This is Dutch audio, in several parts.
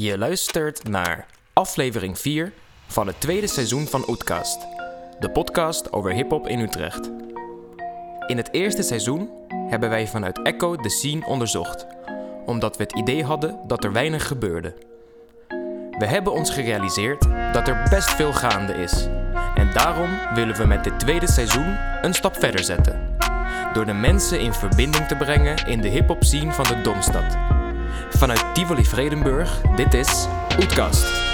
Je luistert naar aflevering 4 van het tweede seizoen van Oetkast, de podcast over hip-hop in Utrecht. In het eerste seizoen hebben wij vanuit Echo de scene onderzocht, omdat we het idee hadden dat er weinig gebeurde. We hebben ons gerealiseerd dat er best veel gaande is. En daarom willen we met dit tweede seizoen een stap verder zetten. Door de mensen in verbinding te brengen in de hip-hop scene van de Domstad. Vanuit Tivoli Vredenburg, dit is Oetkast.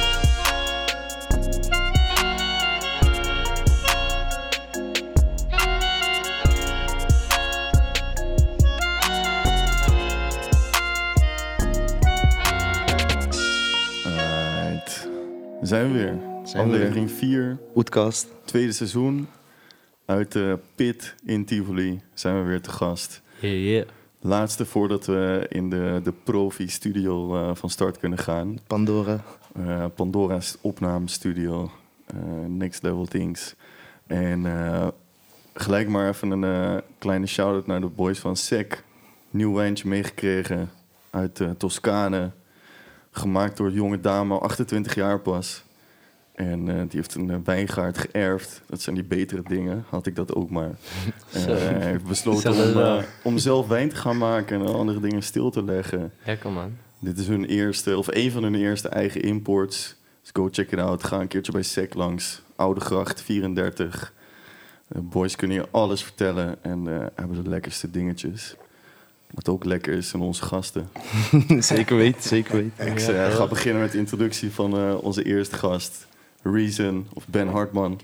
Alright. Zijn we weer. Zijn we Aflevering 4, Oetkast. tweede seizoen. Uit de pit in Tivoli zijn we weer te gast. Yeah, yeah. Laatste voordat we in de, de profi-studio eh, van start kunnen gaan. Pandora. Eh, Pandora's opnamestudio. eh Next Level Things. En gelijk maar even een kleine shout-out naar de boys van SEC. Nieuw wijntje meegekregen uit Toscane. Gemaakt door een jonge dame, 28 jaar pas. En eh, die heeft een eh, wijngaard geërfd. Dat zijn die betere dingen. Had ik dat ook maar. Eh, hij heeft besloten om, om zelf wijn te gaan maken en andere dingen stil te leggen. Lekker man. Dit is hun eerste, of een van hun eerste eigen imports. Dus go check it out. Ga een keertje bij SEC langs. Oude Gracht 34. De boys kunnen je alles vertellen en hebben de lekkerste dingetjes. Wat ook lekker is zijn onze gasten. zeker weten, zeker weten. Ik ga beginnen met de introductie van onze eerste gast. Reason, of Ben Hartman.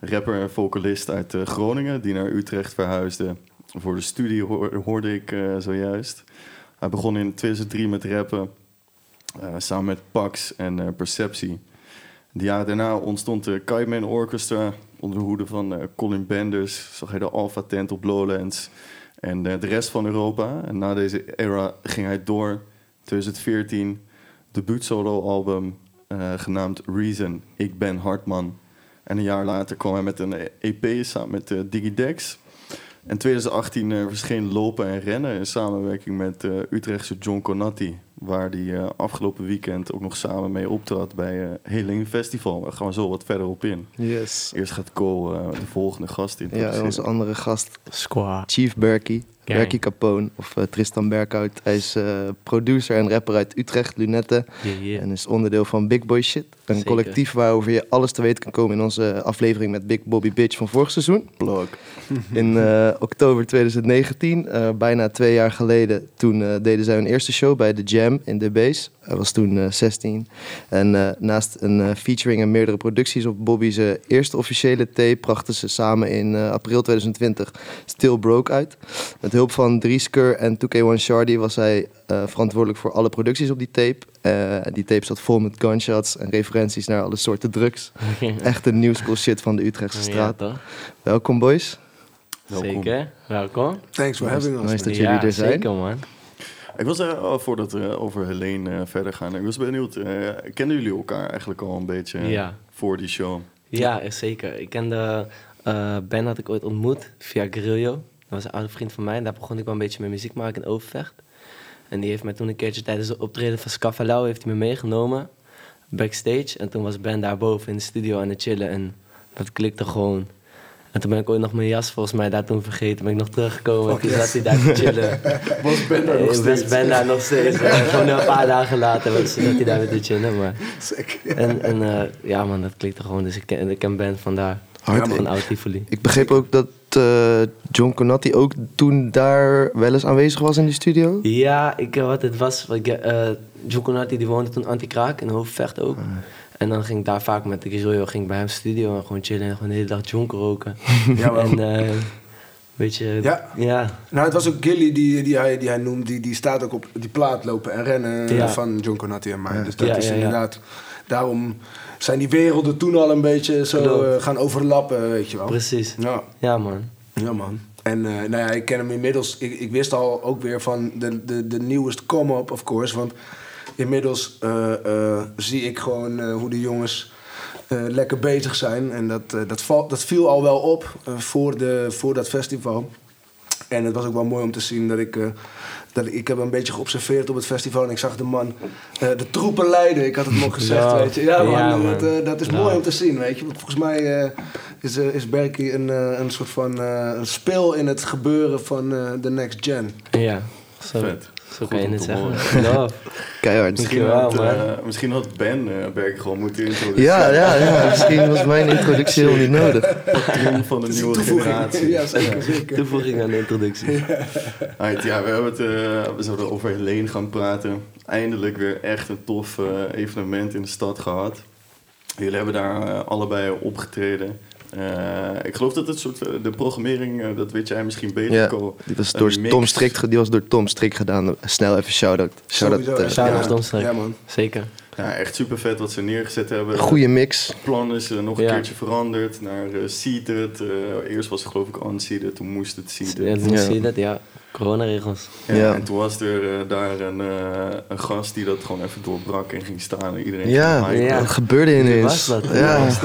Rapper en vocalist uit eh, Groningen, die naar Utrecht verhuisde. Voor de studie hoor- hoorde ik eh, zojuist. Hij begon in 2003 met rappen, eh, samen met Pax en Perceptie. De jaren daarna ontstond de Kaiman Orchestra onder de hoede van Colin Benders. Zag hij de Alpha Tent op Lowlands en de rest van Europa. En na deze era ging hij door 2014 debuut solo album eh, genaamd Reason, Ik ben Hartman. En een jaar later kwam hij met een EP samen met eh, Digidex. En 2018 eh, verscheen Lopen en Rennen in samenwerking met eh, Utrechtse John Conatti. Waar hij eh, afgelopen weekend ook nog samen mee optrad bij Heling Festival. Daar gaan we zo wat verder op in. Yes. Eerst gaat Cole de volgende gast Ja, introduceren. en onze andere gast, Squad. Chief Berkey. Berkey Capone, of eh, Tristan Berkhout. Hij is eh, producer en rapper uit Utrecht, Lunette. Yeah, yeah. En is onderdeel van Big Boy Shit. Een Zeker. collectief waarover je alles te weten kan komen in onze aflevering met Big Bobby Bitch van vorig seizoen. Plug. In eh, oktober 2019, eh, bijna twee jaar geleden, toen eh, deden zij hun eerste show bij The Jam in The Base. Hij was toen eh, 16. En eh, naast een featuring en meerdere producties op Bobby's eerste officiële tape, brachten ze samen in eh, april 2020 Still Broke uit. Met hulp van Driesker en 2K1 Shardy was hij eh, verantwoordelijk voor alle producties op die tape. Eh, die tape zat vol met gunshots en referenties naar alle soorten drugs. Echt een new school shit van de Utrechtse straat. Welkom boys. Welkom. Zeker. Welkom. Thanks for having us. Nice dat ja, jullie er zijn. zeker man. Ik was, eh, oh, voordat we over Helene eh, verder gaan, ik was benieuwd. eh, kennen jullie elkaar eigenlijk al een beetje eh, Ja. voor die show? Ja, echt zeker. Ik kende eh, Ben had ik ooit ontmoet via Grillo. Dat was een oude vriend van mij. En daar begon ik wel een beetje met muziek maken in Overvecht. En die heeft mij toen een keertje tijdens de optreden van Scaffalau heeft hij me meegenomen. Backstage. En toen was Ben daarboven in de studio aan het chillen. En dat klikte gewoon. En toen ben ik ooit nog mijn jas volgens mij daar toen vergeten. Ben ik nog teruggekomen. en toen zat hij daar te chillen. Was Ben daar nog Ik was steeds? Ben daar nog steeds. maar Gewoon een paar dagen later was zat hij daar weer te chillen. Maar. En, en eh, ja man, dat klikte gewoon. Dus ik ken, ik ken Ben vandaar. Hard. Van oud Tivoli. Ik begreep ook dat eh, John Conatti ook toen daar wel eens aanwezig was in die studio. Ja, ik, eh, wat het was, eh John Conati die woonde toen anti-kraak in Hoofdvecht ook. En dan ging ik daar vaak met de Guerrero, ging ik bij hem studio en gewoon chillen en gewoon de hele dag jonker roken. Ja, en eh weet je, Ja. ja, Nou, het was ook Gilly die, die, hij, die hij noemt. Die, die staat ook op die plaat lopen en rennen Ja. van John Conatti en mij. Dus dat Ja, is ja, ja. inderdaad... Daarom zijn die werelden toen al een beetje zo eh, gaan overlappen, weet je wel. precies. Ja, Ja man. ja man. En eh, nou ja, ik ken hem inmiddels. Ik, ik wist al ook weer van de, de, de newest come-up, of course. Want inmiddels eh, zie ik gewoon hoe de jongens lekker bezig zijn. En dat, dat, val, dat viel al wel op voor, de, voor dat festival. En het was ook wel mooi om te zien dat ik... eh, dat ik, ik heb een beetje geobserveerd op het festival en ik zag de man eh, de troepen leiden. Ik had het nog gezegd, Ja. weet je. Ja, man, Ja, man. Dat, eh, dat is Ja. mooi om te zien, weet je. Want volgens mij eh, is, is Berkie een, eh, een soort van eh, een speel in het gebeuren van eh, de next gen. Ja, zo, Vet. zo kan je het zeggen. Keihard. Misschien had, eh, misschien had Ben eh Berk gewoon moeten introduceren. Ja, ja, ja. Misschien was mijn introductie helemaal niet nodig. Patroon van de nieuwe toevoeging. generatie. Ja, zeker, zeker. toevoeging aan de introductie. Alright, ja, we, hebben het, eh, we zouden over Helene gaan praten. Eindelijk weer echt een tof evenement in de stad gehad. Jullie hebben daar allebei opgetreden. Eh, ik geloof dat het soort, eh, de programmering, eh, dat weet jij misschien beter, Ja, die was door. Tom Strik, ge- die was door Tom Strik gedaan. Snel even shout-out. Shout-out. Sowieso, Shout-out ja. Tom Strik. Ja, man. Zeker. Ja, echt super vet wat ze neergezet hebben. Goede mix. Het plan is nog een Ja. keertje veranderd naar eh, seated. Eh, eerst was het geloof ik unseated, toen moest het seated. Ja, je dat, ja. Coronaregels. Ja, Ja. En toen was er eh, daar een, een gast die dat gewoon even doorbrak en ging staan. En iedereen Ja, dat gebeurde ineens. was dat? Ja, Eh,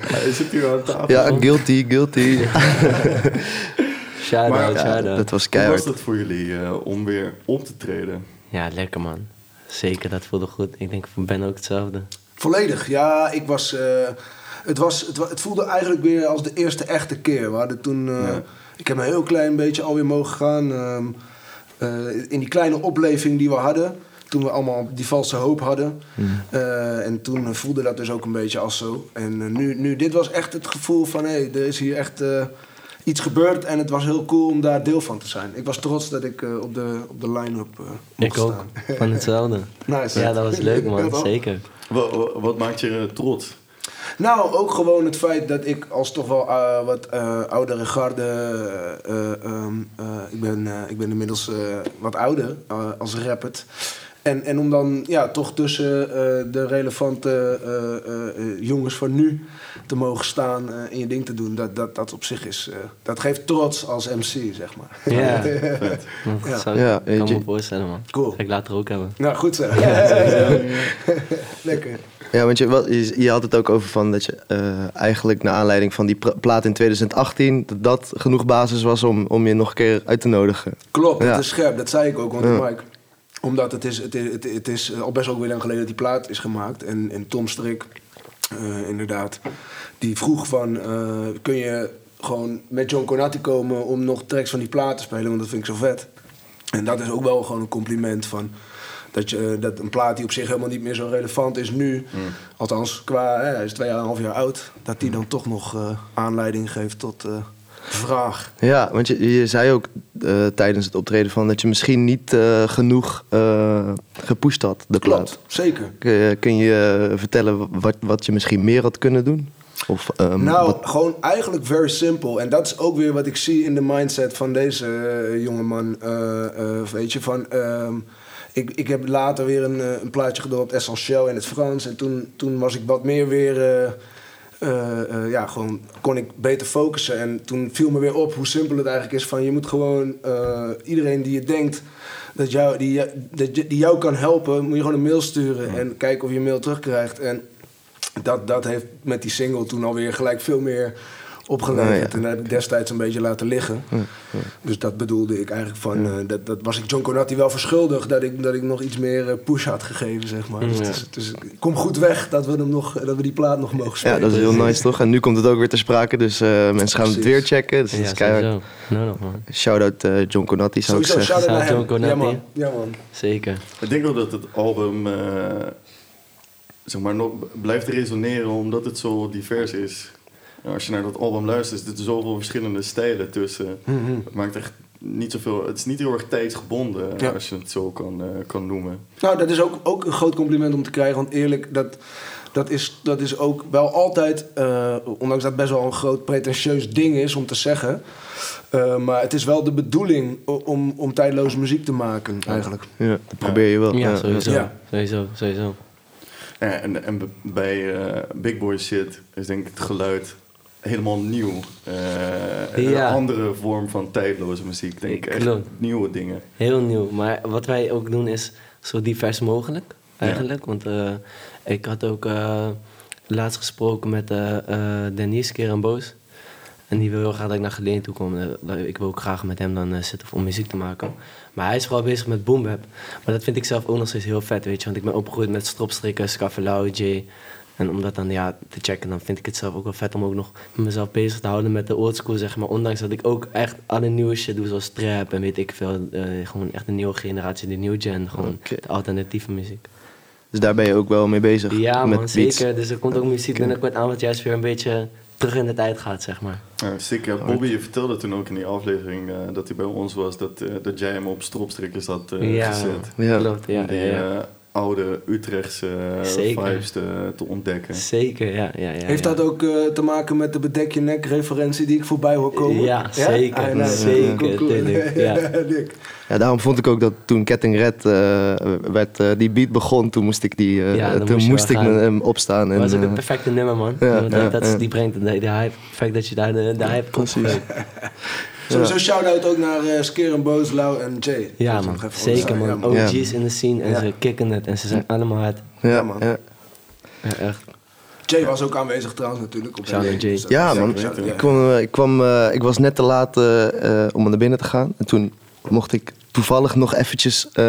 Hij zit hier aan tafel. ja guilty, guilty. Shout-out, Maar- Ja, shout-out. dat was Hoe keihard. was dat voor jullie eh, om weer op te treden? Ja, lekker man. Zeker, dat voelde goed. Ik denk voor Ben ook hetzelfde. Volledig, ja. Ik was, eh, het, was, het, het voelde eigenlijk weer als de eerste echte keer. We hadden toen, eh, Ja. ik heb een heel klein beetje alweer mogen gaan. ehm, eh, in die kleine opleving die we hadden. Toen we allemaal die valse hoop hadden. Eh, en toen voelde dat dus ook een beetje als zo. En nu, nu, dit was echt het gevoel van... hé, hey, er is hier echt iets gebeurd. En het was heel cool om daar deel van te zijn. Ik was trots dat ik eh, op de, op de line-up eh mocht Ik ook. staan. Van hetzelfde. Nice. Ja, dat was leuk man. Zeker. Wat, wat, maakt je eh, trots? Nou, ook gewoon het feit dat ik als toch wel eh, wat eh, oudere garde... eh, eh, ehm, eh, ik, ben, eh, ik ben inmiddels eh, wat ouder als rapper. En, en om dan ja, toch tussen eh, de relevante eh, eh, eh, jongens van nu te mogen staan eh, en je ding te doen... dat, dat, dat op zich is... eh, dat geeft trots als MC, zeg maar. Ja. Vet. Dat Ja. zou ik Ja, kan me voorstellen man. Cool. Ga ik later ook hebben. Nou, goed zo. Lekker. Ja, want je, wat, je, je had het ook over van dat je eh, eigenlijk naar aanleiding van die plaat in 2018... dat dat genoeg basis was om, om je nog een keer uit te nodigen. Klopt, Ja. het is scherp. Dat zei ik ook, want Ja. Mike. Omdat het is, het, is, het, het is al best ook weer lang geleden dat die plaat is gemaakt. En, en Tom Strik, eh, inderdaad, die vroeg van... eh, kun je gewoon met John Conati komen om nog tracks van die plaat te spelen? Want dat vind ik zo vet. En dat is ook wel gewoon een compliment van... Dat, je, eh, dat een plaat die op zich helemaal niet meer zo relevant is nu... Althans, qua, hè, hij is twee en een half jaar oud... dat die dan toch nog eh, aanleiding geeft tot eh, vraag. Ja, want je, je zei ook eh, tijdens het optreden van dat je misschien niet eh, genoeg eh, gepusht had, de plaat. Klopt, zeker. Kun je, kun je vertellen wat, wat je misschien meer had kunnen doen? Of, ehm, Nou, wat- gewoon eigenlijk very simple. En dat is ook weer wat ik zie in de mindset van deze eh, jongeman. Weet je, van... ehm, ik, ik heb later weer een, een plaatje gedropt, Essentiel in het Frans. En toen, toen was ik wat meer weer... eh, eh, ja, gewoon kon ik beter focussen. En toen viel me weer op hoe simpel het eigenlijk is. Van je moet gewoon eh, iedereen die je denkt dat jou, die, dat die jou kan helpen, moet je gewoon een mail sturen en kijken of je een mail terugkrijgt. En dat, dat heeft met die single toen alweer gelijk veel meer opgeleverd. Nou ja. En dat heb ik destijds een beetje laten liggen. Dus dat bedoelde ik eigenlijk van... eh, dat, dat was ik John Conati wel verschuldigd... dat ik, dat ik nog iets meer eh, push had gegeven, zeg maar. Dus, Ja. is- ik kom goed weg dat we, hem nog, dat we die plaat nog mogen spelen. ja, dat is heel nice toch? En nu komt het ook weer ter sprake, dus eh, mensen gaan het weer checken. Dus dat Ja, is keihard. Nou, man. Shout-out eh, John Conati zou ik zeggen. shout-out. John Ja Conati. man. ja, man. Zeker. Ik denk wel dat het album eh, zeg maar, nog blijft resoneren omdat het zo divers is. Als je naar dat album luistert, er zitten zoveel verschillende stijlen tussen. Het maakt echt niet zoveel. Het is niet heel erg tijdsgebonden, Ja. als je het zo kan, eh, kan noemen. Nou, dat is ook, ook een groot compliment om te krijgen. Want eerlijk, dat, dat, is, dat is ook wel altijd... eh, ondanks dat het best wel een groot pretentieus ding is om te zeggen... eh, maar het is wel de bedoeling om, om tijdloze muziek te maken, eigenlijk. Ja, dat probeer je wel. Ja, sowieso. Ja. Sowieso, sowieso. Ja, en en bij Big Boy Shit is denk ik het geluid helemaal nieuw. Ja. Een andere vorm van tijdloze muziek, denk ik. Echt Klopt. nieuwe dingen. Heel nieuw. Maar wat wij ook doen is zo divers mogelijk, eigenlijk. Want eh, ik had ook eh, laatst gesproken met Denise Kerenboos. En die wil heel graag dat ik naar Geleen toe kom. Ik wil ook graag met hem dan zitten om muziek te maken. Maar hij is vooral bezig met boom bap. Maar dat vind ik zelf ook nog steeds heel vet, weet je. Want ik ben opgegroeid met stropstrikken, Scaffelau, Jay. En om dat dan ja, te checken, dan vind ik het zelf ook wel vet om ook nog mezelf bezig te houden met de oldschool, zeg maar. Ondanks dat ik ook echt alle nieuwe shit doe, zoals trap en weet ik veel. eh, gewoon echt de nieuwe generatie, de nieuwe gen. Gewoon de alternatieve muziek. Dus daar ben je ook wel mee bezig. Ja, met man, beats. zeker. Dus er komt ook muziek binnenkort aan wat juist weer een beetje terug in de tijd gaat, zeg maar. Ja. Ja, Bobby je vertelde toen ook in die aflevering eh, dat hij bij ons was, dat, eh, dat jij hem op stropstrikkers had eh, ja, gezet. Ja. klopt. Ja, om die ja, ja. Oude Utrechtse Zeker. vibes te, te ontdekken. Zeker, ja. ja, ja Heeft ja. dat ook eh, te maken met de bedek je nek referentie die ik voorbij hoor komen? Ja, zeker, Ah, nou, zeker, cool, ja. Daarom vond ik ook dat toen Ketting Red eh, werd, eh, die beat begon, toen moest ik, die, eh, toen moest ik hem opstaan. Dat was ook een perfecte nummer, man. Ja, Want ja, dat, dat is- ja. Die brengt de, de hype. Perfect dat je daar de, de hype komt. Precies. Sowieso shout-out ook naar uh, Skeren Boos, Lau en Jay. Ja, Dat man. Zeker, man. Ja, OG's in de scene en Ja. ze kicken het en ze zijn allemaal hard. ja, Ja, man. ja. Ja, echt. Jay was ook aanwezig trouwens natuurlijk. Op Shout out LA. Jay. Dus Ja, man. Ik, ja. kwam, eh, ik, kwam, eh, ik was net te laat eh, eh, om naar binnen te gaan. En toen mocht ik toevallig nog eventjes... eh,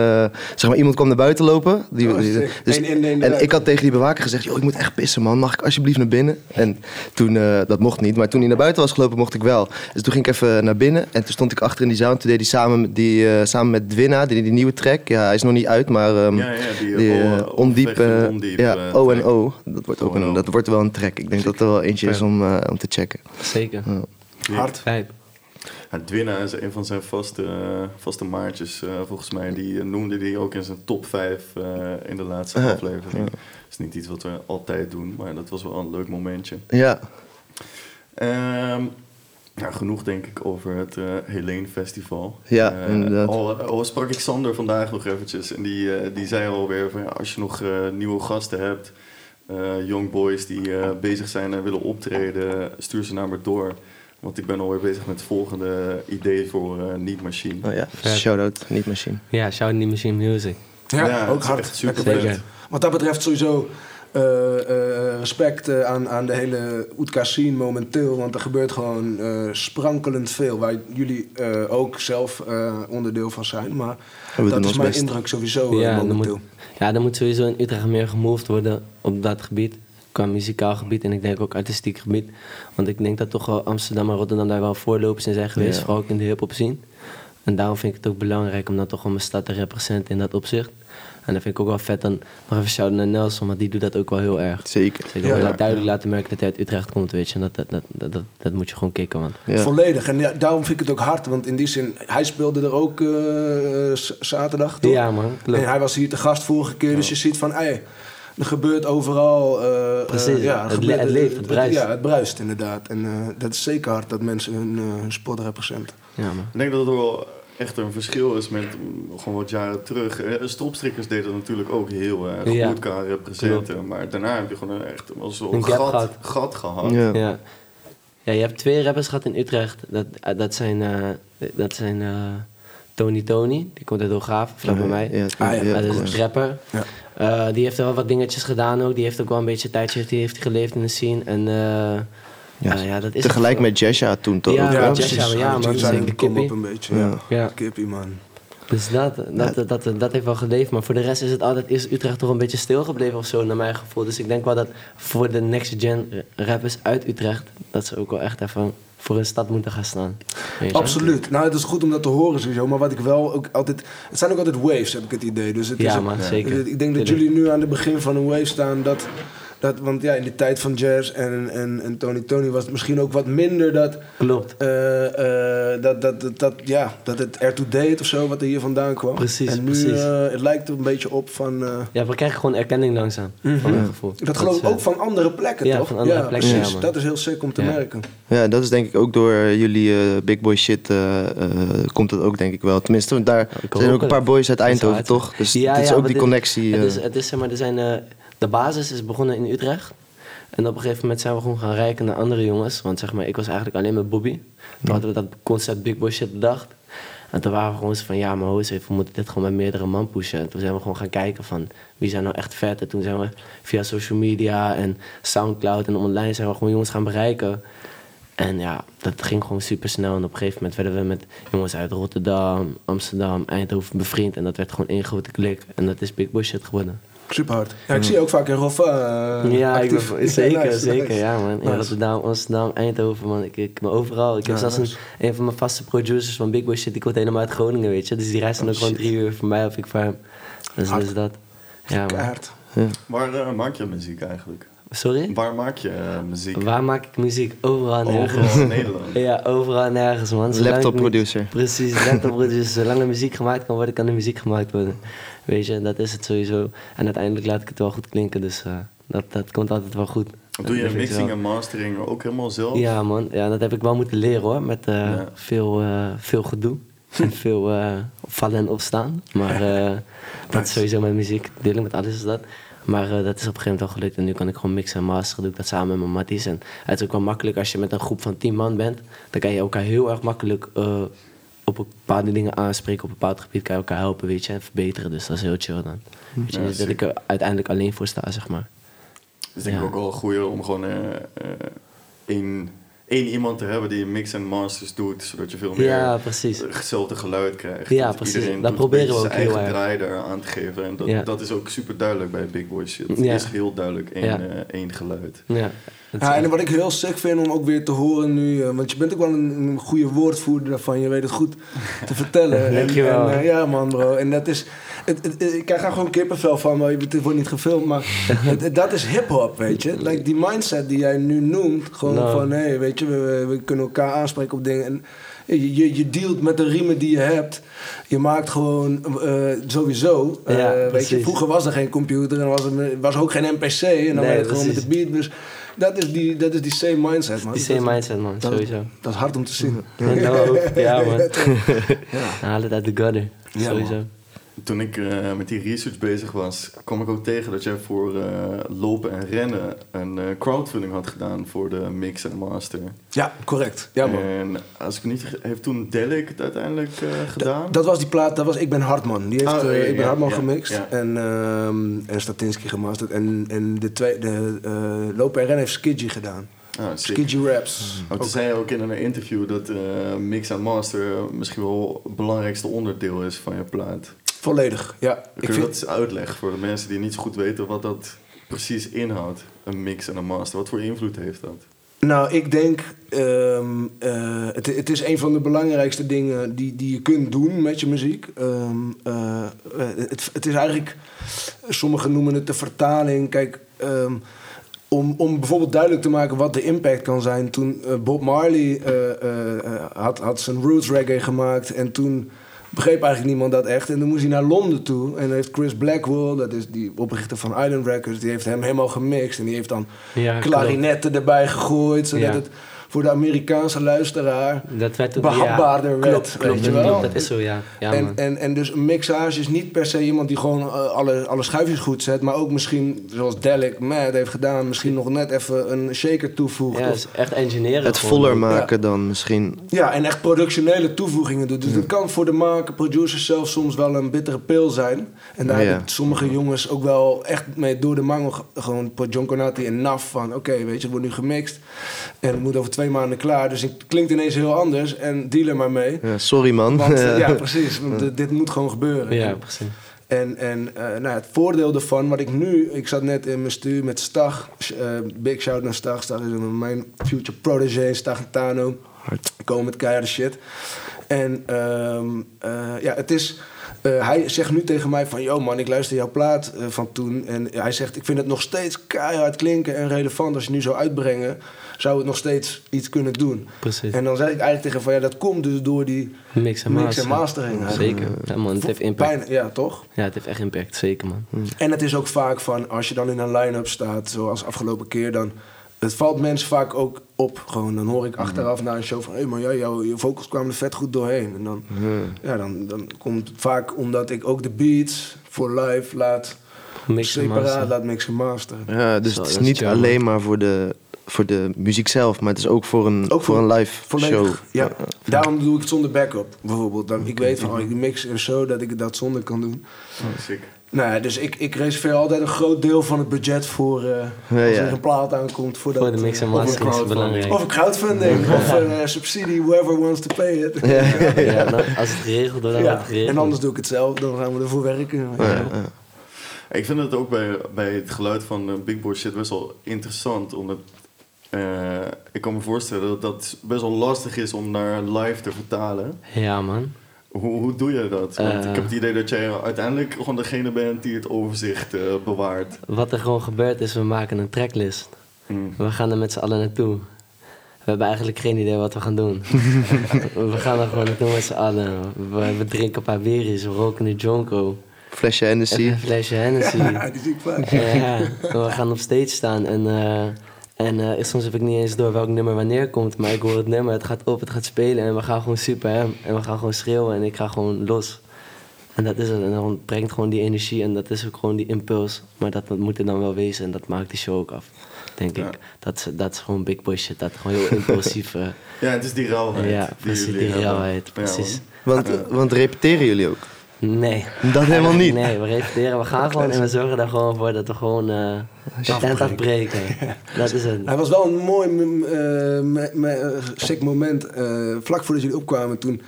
zeg maar, iemand kwam naar buiten lopen. Die, Oh, die- dus, in, en ik had tegen die bewaker gezegd... Yo, ik moet echt pissen, man. Mag ik alsjeblieft naar binnen? En toen... eh, dat mocht niet. Maar toen hij naar buiten was gelopen, mocht ik wel. Dus toen ging ik even naar binnen. En toen stond ik achter in die zaal. En toen deed hij samen, met die, eh, samen met Dwina, die, die nieuwe track. Ja, hij is nog niet uit, maar... ehm, Ja, ja, die, die, ondiep, ja, O en. O. Dat wordt, ook een, O. dat wordt wel een track. Ik denk dat er wel eentje is om, om te checken. Zeker. Hard. Ja, Dwina is een van zijn vaste, eh, vaste maatjes, eh, volgens mij. Die eh, noemde hij ook in zijn top 5 eh, in de laatste aflevering. Dat is niet iets wat we altijd doen, maar dat was wel een leuk momentje. Ja, Ehm, ja, genoeg denk ik over het eh Helene Festival. Ja, Eh, inderdaad. Al, al sprak ik Sander vandaag nog eventjes en die, die zei alweer van ja, als je nog nieuwe gasten hebt, young boys die bezig zijn en willen optreden, stuur ze naar me door. Want ik ben alweer bezig met het volgende idee voor eh Niet Machine. oh ja. Vet. Shout-out, niet machine. Ja, shout out die Machine Music. Ja, ook hard. super. Zeker. Wat dat betreft sowieso eh, eh, respect aan, aan de hele Oetka scene momenteel. Want er gebeurt gewoon eh, sprankelend veel. Waar jullie eh, ook zelf eh, onderdeel van zijn. Maar dat is mijn best. indruk sowieso Ja, dan momenteel. moet, ja, er moet sowieso in Utrecht meer gemoved worden op dat gebied. Qua muzikaal gebied en ik denk ook artistiek gebied. Want ik denk dat toch wel Amsterdam en Rotterdam daar wel voorlopers in zijn geweest. Ja. Vooral ook in de hip-hop scene. En daarom vind ik het ook belangrijk om dan toch wel mijn stad te representeren in dat opzicht. En dan vind ik ook wel vet dan nog even shout naar Nelson, want die doet dat ook wel heel erg. Zeker. Ik Ja. laat duidelijk laten merken dat hij uit Utrecht komt, weet je. En dat, dat, dat, dat, dat, dat moet je gewoon kicken, man. Ja. Volledig. En ja, daarom vind ik het ook hard. Want in die zin, hij speelde er ook eh, zaterdag, toch? Ja, man. Klopt. En hij was hier te gast vorige keer. Dus je ziet van, ey, er gebeurt overal... eh, eh, Precies, ja, het gebeurt- le- het leeft, het bruist. Ja, het bruist inderdaad. En eh, dat is zeker hard dat mensen hun, eh, hun sport representen. Ja, man. Ik denk dat er wel echt een verschil is met gewoon wat jaren terug. Eh, Stropstrikkers deden dat natuurlijk ook heel erg Ja. goed kan representen. Maar daarna heb je gewoon een echt wel zo'n gat, gehad. gat gehad. Ja. Ja. ja, je hebt twee rappers gehad in Utrecht. Dat, dat zijn, eh, dat zijn eh, Tony Tony, die komt uit Hooghaven, vlak bij mij. Ja, Ah, ja. ja, dat is een rapper. Ja. Eh, die heeft wel wat dingetjes gedaan ook. Die heeft ook wel een beetje een tijdje heeft, die heeft geleefd in de scene. En eh, Ja, eh, ja, dat is Tegelijk met Jesha toen toch? Ja, ook, ja? Jesha, Precies. ja, man, Die zijn kom op een beetje. Ja. Ja. Ja. Kippie, man. Dus dat, dat, dat, dat, dat heeft wel geleefd. Maar voor de rest is het altijd is Utrecht toch een beetje stilgebleven of zo, naar mijn gevoel. Dus ik denk wel dat voor de next gen rappers uit Utrecht, dat ze ook wel echt even voor een stad moeten gaan staan. Absoluut. Nou, het is goed om dat te horen sowieso. Maar wat ik wel ook altijd... Het zijn ook altijd waves, heb ik het idee. Dus het Ja, is ook- man, zeker. Ik denk dat jullie nu aan het begin van een wave staan. Dat, dat, want ja, in de tijd van Jazz en, en, en Tony Tony was het misschien ook wat minder dat... Klopt. eh, eh, dat, dat, dat, dat, ja, dat het ertoe deed of zo, wat er hier vandaan kwam. Precies, En nu precies. eh, het lijkt er een beetje op van... eh, Ja, we krijgen gewoon erkenning langzaam, van mijn gevoel. dat geloof ik ook van andere plekken, ja, toch? van andere plekken, precies. ja, man. dat is heel sick om te Ja. merken. Ja, dat is denk ik ook door jullie eh, big boy shit komt het ook denk ik wel. Tenminste, daar zijn ook een paar boys uit Dat Eindhoven, toch? Dus Ja, het is ja, ook die connectie. Het is, het is, zeg maar, er zijn, eh, de basis is begonnen in Utrecht. En op een gegeven moment zijn we gewoon gaan reiken naar andere jongens. Want zeg maar, ik was eigenlijk alleen met Bobby. Toen hadden we dat concept Big Boy shit bedacht. En toen waren we gewoon zo van, ja, maar hoe is het? We moeten dit gewoon met meerdere man pushen. En toen zijn we gewoon gaan kijken van, wie zijn nou echt vet? En toen zijn we via social media en Soundcloud en online zijn we gewoon jongens gaan bereiken. En ja, dat ging gewoon super snel. En op een gegeven moment werden we met jongens uit Rotterdam, Amsterdam, Eindhoven bevriend. En dat werd gewoon één grote klik. En dat is Big Boy shit geworden. Super hard. Ja, ik zie je ook vaak in Roffa eh, ja, ik actief. ben, zeker, nice, zeker. nice. Ja, man. In Nice. Rotterdam, Amsterdam, Eindhoven, man. Ik, ik ben overal. Ik heb Ja, zelfs nice. een, een van mijn vaste producers van Big Boy shit. Die komt helemaal uit Groningen, weet je. Dus die reist dan Oh, ook gewoon drie uur voor mij of ik voor hem. Dus, Hard. dus dat. Ja, man. Keihard. Waar eh, maak je muziek eigenlijk? Sorry? Waar maak je eh, muziek? Waar maak ik muziek? Overal nergens. Overal in Nederland. Ja, overal nergens, man. Zolang Laptop producer. Precies, laptop producer. Zolang er muziek gemaakt kan worden, kan er muziek gemaakt worden. Weet je, dat is het sowieso. En uiteindelijk laat ik het wel goed klinken, dus eh, dat, dat komt altijd wel goed. Doe je mixing en mastering ook helemaal zelf? Ja, man. Ja, dat heb ik wel moeten leren hoor. Met eh, Ja. veel, eh, veel gedoe. en veel vallen en opstaan. Maar dat is sowieso met muziek. Dealing met alles is dat. Maar dat is op een gegeven moment wel gelukt. En nu kan ik gewoon mixen en masteren. Doe ik dat samen met mijn matties. En het is ook wel makkelijk als je met een groep van tien man bent. Dan kan je elkaar heel erg makkelijk op bepaalde dingen aanspreken. Op een bepaald gebied kan je elkaar helpen, weet je. En verbeteren. Dus dat is heel chill dan. Weet je, Ja, niet dat ik er uiteindelijk alleen voor sta, zeg maar. Dus denk ik Ja. ook wel goed om gewoon eh, eh, één, één iemand te hebben die mix en masters doet, zodat je veel meer Ja, precies. hetzelfde geluid krijgt. Ja, Dat precies. Iedereen Dat proberen we ook zijn heel eigen erg. draai daar aan te geven. En dat, Ja. dat is ook super duidelijk bij Big Boy shit. Het Ja. is heel duidelijk één, Ja. eh, één geluid. Ja, en wat ik heel sick vind om ook weer te horen nu, eh, want je bent ook wel een, een goede woordvoerder daarvan, je weet het goed te vertellen. En- Dankjewel. En, eh, ja man bro, en dat is, het, het- het- ik krijg er gewoon kippenvel van, maar het wordt niet gefilmd, maar het- het- dat is hip-hop, weet je. Like die mindset die jij nu noemt, gewoon Nou. van hé, hey, weet je, we, kunnen elkaar aanspreken op dingen. En, je, je, je dealt met de riemen die je hebt. Je maakt gewoon eh, sowieso. eh, Ja, weet je, vroeger was er geen computer en was er was ook geen NPC. En dan Nee, ben je gewoon met de precies. beat. Dus dat is die, dat is die same mindset, man. Die Dat- same mindset, man. dat, Sowieso. Dat is hard om te zien. Ja, nou. Ja, man. Ja. Haal het uit de gutter. Ja, Sowieso. Toen ik eh, met die research bezig was, kwam ik ook tegen dat jij voor eh, lopen en rennen een eh, crowdfunding had gedaan voor de mix en master. Ja, correct. Ja, man. En als ik niet heeft toen Delic het uiteindelijk gedaan? Dat was die plaat, dat was Ik Ben Hartman. Die heeft Oh, Ik Ben ja, Hartman ja, gemixt ja. En, ehm en Statinsky gemasterd. En, en de, twee, de Lopen en Rennen heeft Skidgy gedaan. Ah. Skidgy Raps. Toen zei je ook in een interview dat eh, mix en master misschien wel het belangrijkste onderdeel is van je plaat. Volledig, ja. Kun Ik je vind, dat eens uitleggen voor de mensen die niet zo goed weten wat dat precies inhoudt? Een mix en een master. Wat voor invloed heeft dat? Nou, ik denk, ehm, eh, het, het is een van de belangrijkste dingen die, die je kunt doen met je muziek. Ehm, eh, eh, het, het is eigenlijk, sommigen noemen het de vertaling. Kijk, ehm, om, om bijvoorbeeld duidelijk te maken wat de impact kan zijn. Toen Bob Marley had, had zijn roots reggae gemaakt en toen begreep eigenlijk niemand dat echt. En toen moest hij naar Londen toe en heeft Chris Blackwell, dat is die oprichter van Island Records, die heeft hem helemaal gemixt en die heeft dan Ja, klarinetten erbij gegooid, zodat Ja. het voor de Amerikaanse luisteraar Dat werd toen... behapbaarder ja, werd, Klopt, klopt, weet je dat wel. klopt, dat is zo, ja. Ja, en, en, en dus een mixage is niet per se iemand die gewoon eh, alle, alle schuifjes goed zet, maar ook misschien, zoals Delic Mad heeft gedaan, misschien nog net even een shaker toevoegt. ja, of- het is echt engineeren. Het gewoon. voller maken dan misschien. Ja, en echt productionele toevoegingen doet. Dus dat kan voor de maker, producers zelf soms wel een bittere pil zijn. En daar Ja. hebben sommige jongens ook wel echt mee door de mangel ge- gewoon John Conati en NAF van... oké, weet je, het wordt nu gemixt en het moet over twee maanden klaar. Dus het klinkt ineens heel anders en deal er maar mee. Ja, sorry man. Want, eh, ja, precies. Want dit- dit moet gewoon gebeuren. Ja, precies. En, en eh, nou, het voordeel ervan, wat ik nu... Ik zat net in mijn stuur met Stag. eh, big shout naar Stag. Stag is een- mijn future protégé, Stag en Tano. Ik kom met keiharde shit. En ehm, eh, ja, het is... eh, hij zegt nu tegen mij van... Yo man, ik luister jouw plaat van toen. En hij zegt, ik vind het nog steeds keihard klinken en relevant. Als je nu zou uitbrengen, zou het nog steeds iets kunnen doen. Precies. En dan zeg ik eigenlijk tegen van... Ja, dat komt dus door die Mix en mix mastering. Zeker. Ja, man, het heeft impact. Bijna- ja, toch? Ja, het heeft echt impact. Zeker, man. En het is ook vaak van, als je dan in een line-up staat, zoals afgelopen keer, dan... Het valt mensen vaak ook op. Gewoon, dan hoor ik achteraf na een show van... hé, maar ja, jouw je vocals kwamen er vet goed doorheen. En dan, ja, dan, dan komt het vaak omdat ik ook de beats voor live laat... Mix en separaat master. laat mixen masteren. Ja, dus Zo, het is niet alleen maar voor de, voor de muziek zelf, maar het is ook voor een, Ook voor, voor- een live Volledig, show. ja. Daarom doe ik het zonder backup, bijvoorbeeld. Dan, ik weet van, oh, ik mix een show dat ik dat zonder kan doen. Oh, sick. Nou ja, dus ik, ik reserveer altijd een groot deel van het budget voor eh, Ja, als ja. er een plaat aankomt. Voor, dat, Voor de mix en eh, Of een mastering is crowdfunding. belangrijk. Of een crowdfunding, of een eh, subsidie, whoever wants to pay it. Ja, dan- als het geregeld wordt, dan wordt het geregeld. En anders doe ik het zelf, dan gaan we ervoor werken. Ja, ja. Ik vind het ook bij, bij het geluid van eh, Big Boy shit best wel interessant. Omdat eh, ik kan me voorstellen dat dat best wel lastig is om naar live te vertalen. Ja, man. Hoe, hoe doe je dat? Want Eh. ik heb het idee dat jij uiteindelijk gewoon degene bent die het overzicht eh, bewaart. Wat er gewoon gebeurt is, we maken een tracklist. Mm. We gaan er met z'n allen naartoe. We hebben eigenlijk geen idee wat we gaan doen. we gaan er gewoon naartoe met z'n allen. We, we drinken een paar biertjes, we roken een jonko. Flesje Hennessy. een flesje Hennessy. Ja, die zie ik vaak. Ja, we gaan op stage staan en, eh, en eh, soms heb ik niet eens door welk nummer wanneer komt, maar ik hoor het nummer, het gaat op, het gaat spelen en we gaan gewoon super hem. En we gaan gewoon schreeuwen en ik ga gewoon los. En dat is het, en dan brengt gewoon die energie en dat is ook gewoon die impuls. Maar dat, dat moet er dan wel wezen en dat maakt die show ook af, denk Ja. ik. Dat is, dat is gewoon big boy shit, dat gewoon heel impulsief. eh, Ja, het is die rauwheid. ja, precies, die realheid, Ja, precies. Want, want repeteren jullie ook? Nee. Dat helemaal niet. Nee, we repeteren. We gaan gewoon en we zorgen er gewoon voor dat we gewoon eh de tent afbreken. Dat is het. Hij was wel een mooi, mm, eh, sick moment. eh, vlak voordat jullie opkwamen, toen,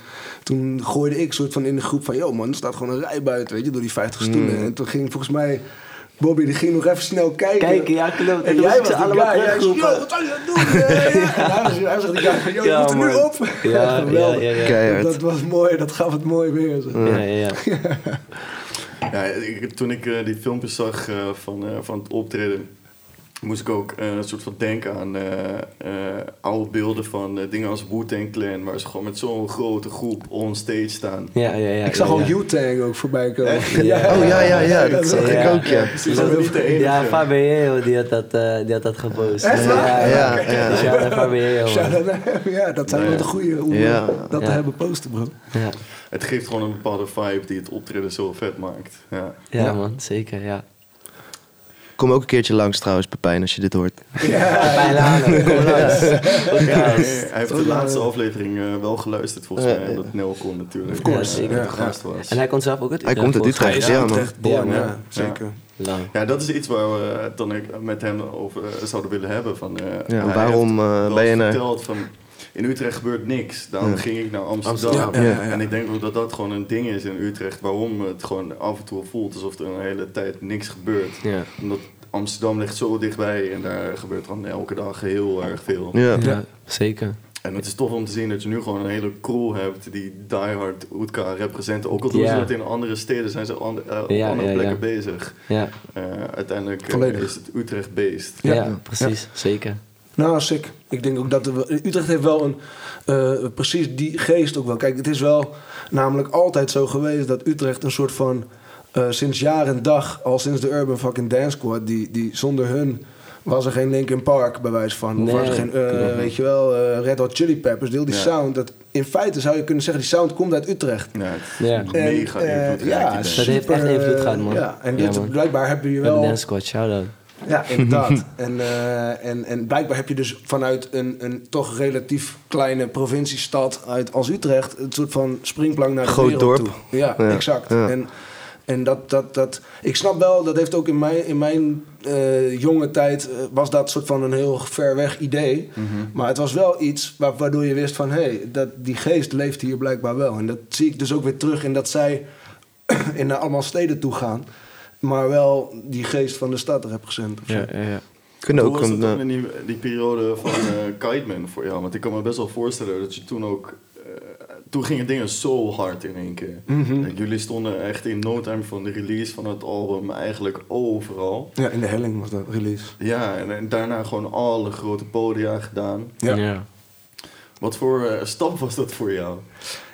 toen gooide ik soort van in de groep van... Yo man, er staat gewoon een rij buiten, weet je, door die 50 stoelen. En toen ging volgens mij... Bobby die ging nog even snel kijken. Kijken, ja klopt. En jij was de ze allemaal guy. Jij zei, yo, wat zou je aan het doen? Ja. En hij zegt die guy van, yo, je moet er nu op. Ja, ja, ja. Dat was mooi, dat gaf het mooi weer. Ja, ja, ja. Ja, ik- toen ik eh, die filmpjes zag eh, van, eh, van het optreden, moest ik ook eh, een soort van denken aan eh, eh, oude beelden van dingen als Wu-Tang Clan, waar ze gewoon met zo'n grote groep on stage staan. Ja, ja, ja. Ik zag ja, al ja. U-Tang ook voorbij komen. Echt? Oh ja, ja, ja, dat zag ik Ja. ook, ja. Dat is niet de enige. Ja, Fabio die had dat, die had dat gepost. Echt waar? Ja, ja. Ja, ja. Ja, Fabio. Ja, dat zijn Ja. wel de goede om Ja. dat te Ja. hebben posten, bro. Ja. Het geeft gewoon een bepaalde vibe die het optreden zo vet maakt. Ja. Ja, Ja. man, zeker, ja. Kom ook een keertje langs trouwens, Pepijn, als je dit hoort. Bijna, kom langs. Hij heeft de laatste aflevering eh, wel geluisterd volgens Ja, mij, ja. omdat Nel kon natuurlijk. Of course. eh, Ja, gast was. En hij komt zelf ook uit Hij komt uit. Utrecht, Hij ja, man. born, Ja, ja, ja. zeker. Lang. Ja, dat is iets waar we het dan met hem over eh, zouden willen hebben. Van, eh, Ja, waarom eh, ben je naar... verteld van in Utrecht gebeurt niks. Ja. ging ik naar Amsterdam. Amsterdam, ja, ja, ja. En ik denk ook dat dat gewoon een ding is in Utrecht. Waarom het gewoon af en toe voelt alsof er een hele tijd niks gebeurt. Ja. Omdat Amsterdam ligt zo dichtbij en daar gebeurt dan elke dag heel erg veel. Ja. ja, zeker. En het is tof om te zien dat je nu gewoon een hele crew hebt die diehard Oetka representen. Ook al doen ze dat in andere steden, zijn ze eh, op Ja, andere ja, plekken ja. bezig. Ja, Eh, uiteindelijk eh, Volledig. is het Utrecht-based. ja, Ja. precies, zeker. Nou, sick. Ik denk ook dat Utrecht heeft wel een eh, precies die geest ook wel. Kijk, het is wel namelijk altijd zo geweest dat Utrecht een soort van eh, sinds jaar en dag, al sinds de Urban fucking Dance Squad, die, die zonder hun was er geen Linkin Park bij wijze van. Of was er geen, eh, weet je wel, eh, Red Hot Chili Peppers, deel die Ja. sound. Dat, in feite zou je kunnen zeggen, die sound komt uit Utrecht. Ja, het Ja. mega eh, invloedrijk. ja. Dat heeft echt invloed gehad, man. Ja, en Ja, dit, man. blijkbaar heb je We wel... hebben Dance Squad, shout-out. Ja, inderdaad. en, eh, en, en blijkbaar heb je dus vanuit een, een toch relatief kleine provinciestad uit als Utrecht... een soort van springplank naar de Groot wereld dorp. toe. Ja, Ja, exact. ja. En, en dat, dat, dat... Ik snap wel, dat heeft ook in mijn, in mijn eh, jonge tijd... eh, was dat soort van een heel ver weg idee. Mhm. Maar het was wel iets wa- waardoor je wist van... hé, hey, dat die geest leeft hier blijkbaar wel. En dat zie ik dus ook weer terug in dat zij in naar allemaal steden toe gaan... maar wel die geest van de stad represent. of zo. Ja, ja, ja. Kunnen Hoe ook was een... eh, in die, die periode van eh Kiteman voor jou? Want ik kan me best wel voorstellen dat je toen ook... eh, toen gingen dingen zo hard in één keer. Mhm. En Jullie stonden echt in no time van de release van het album eigenlijk overal. Ja, in de helling was dat release. Ja, en, en daarna gewoon alle grote podia gedaan. Ja. ja. Wat voor stap was dat voor jou?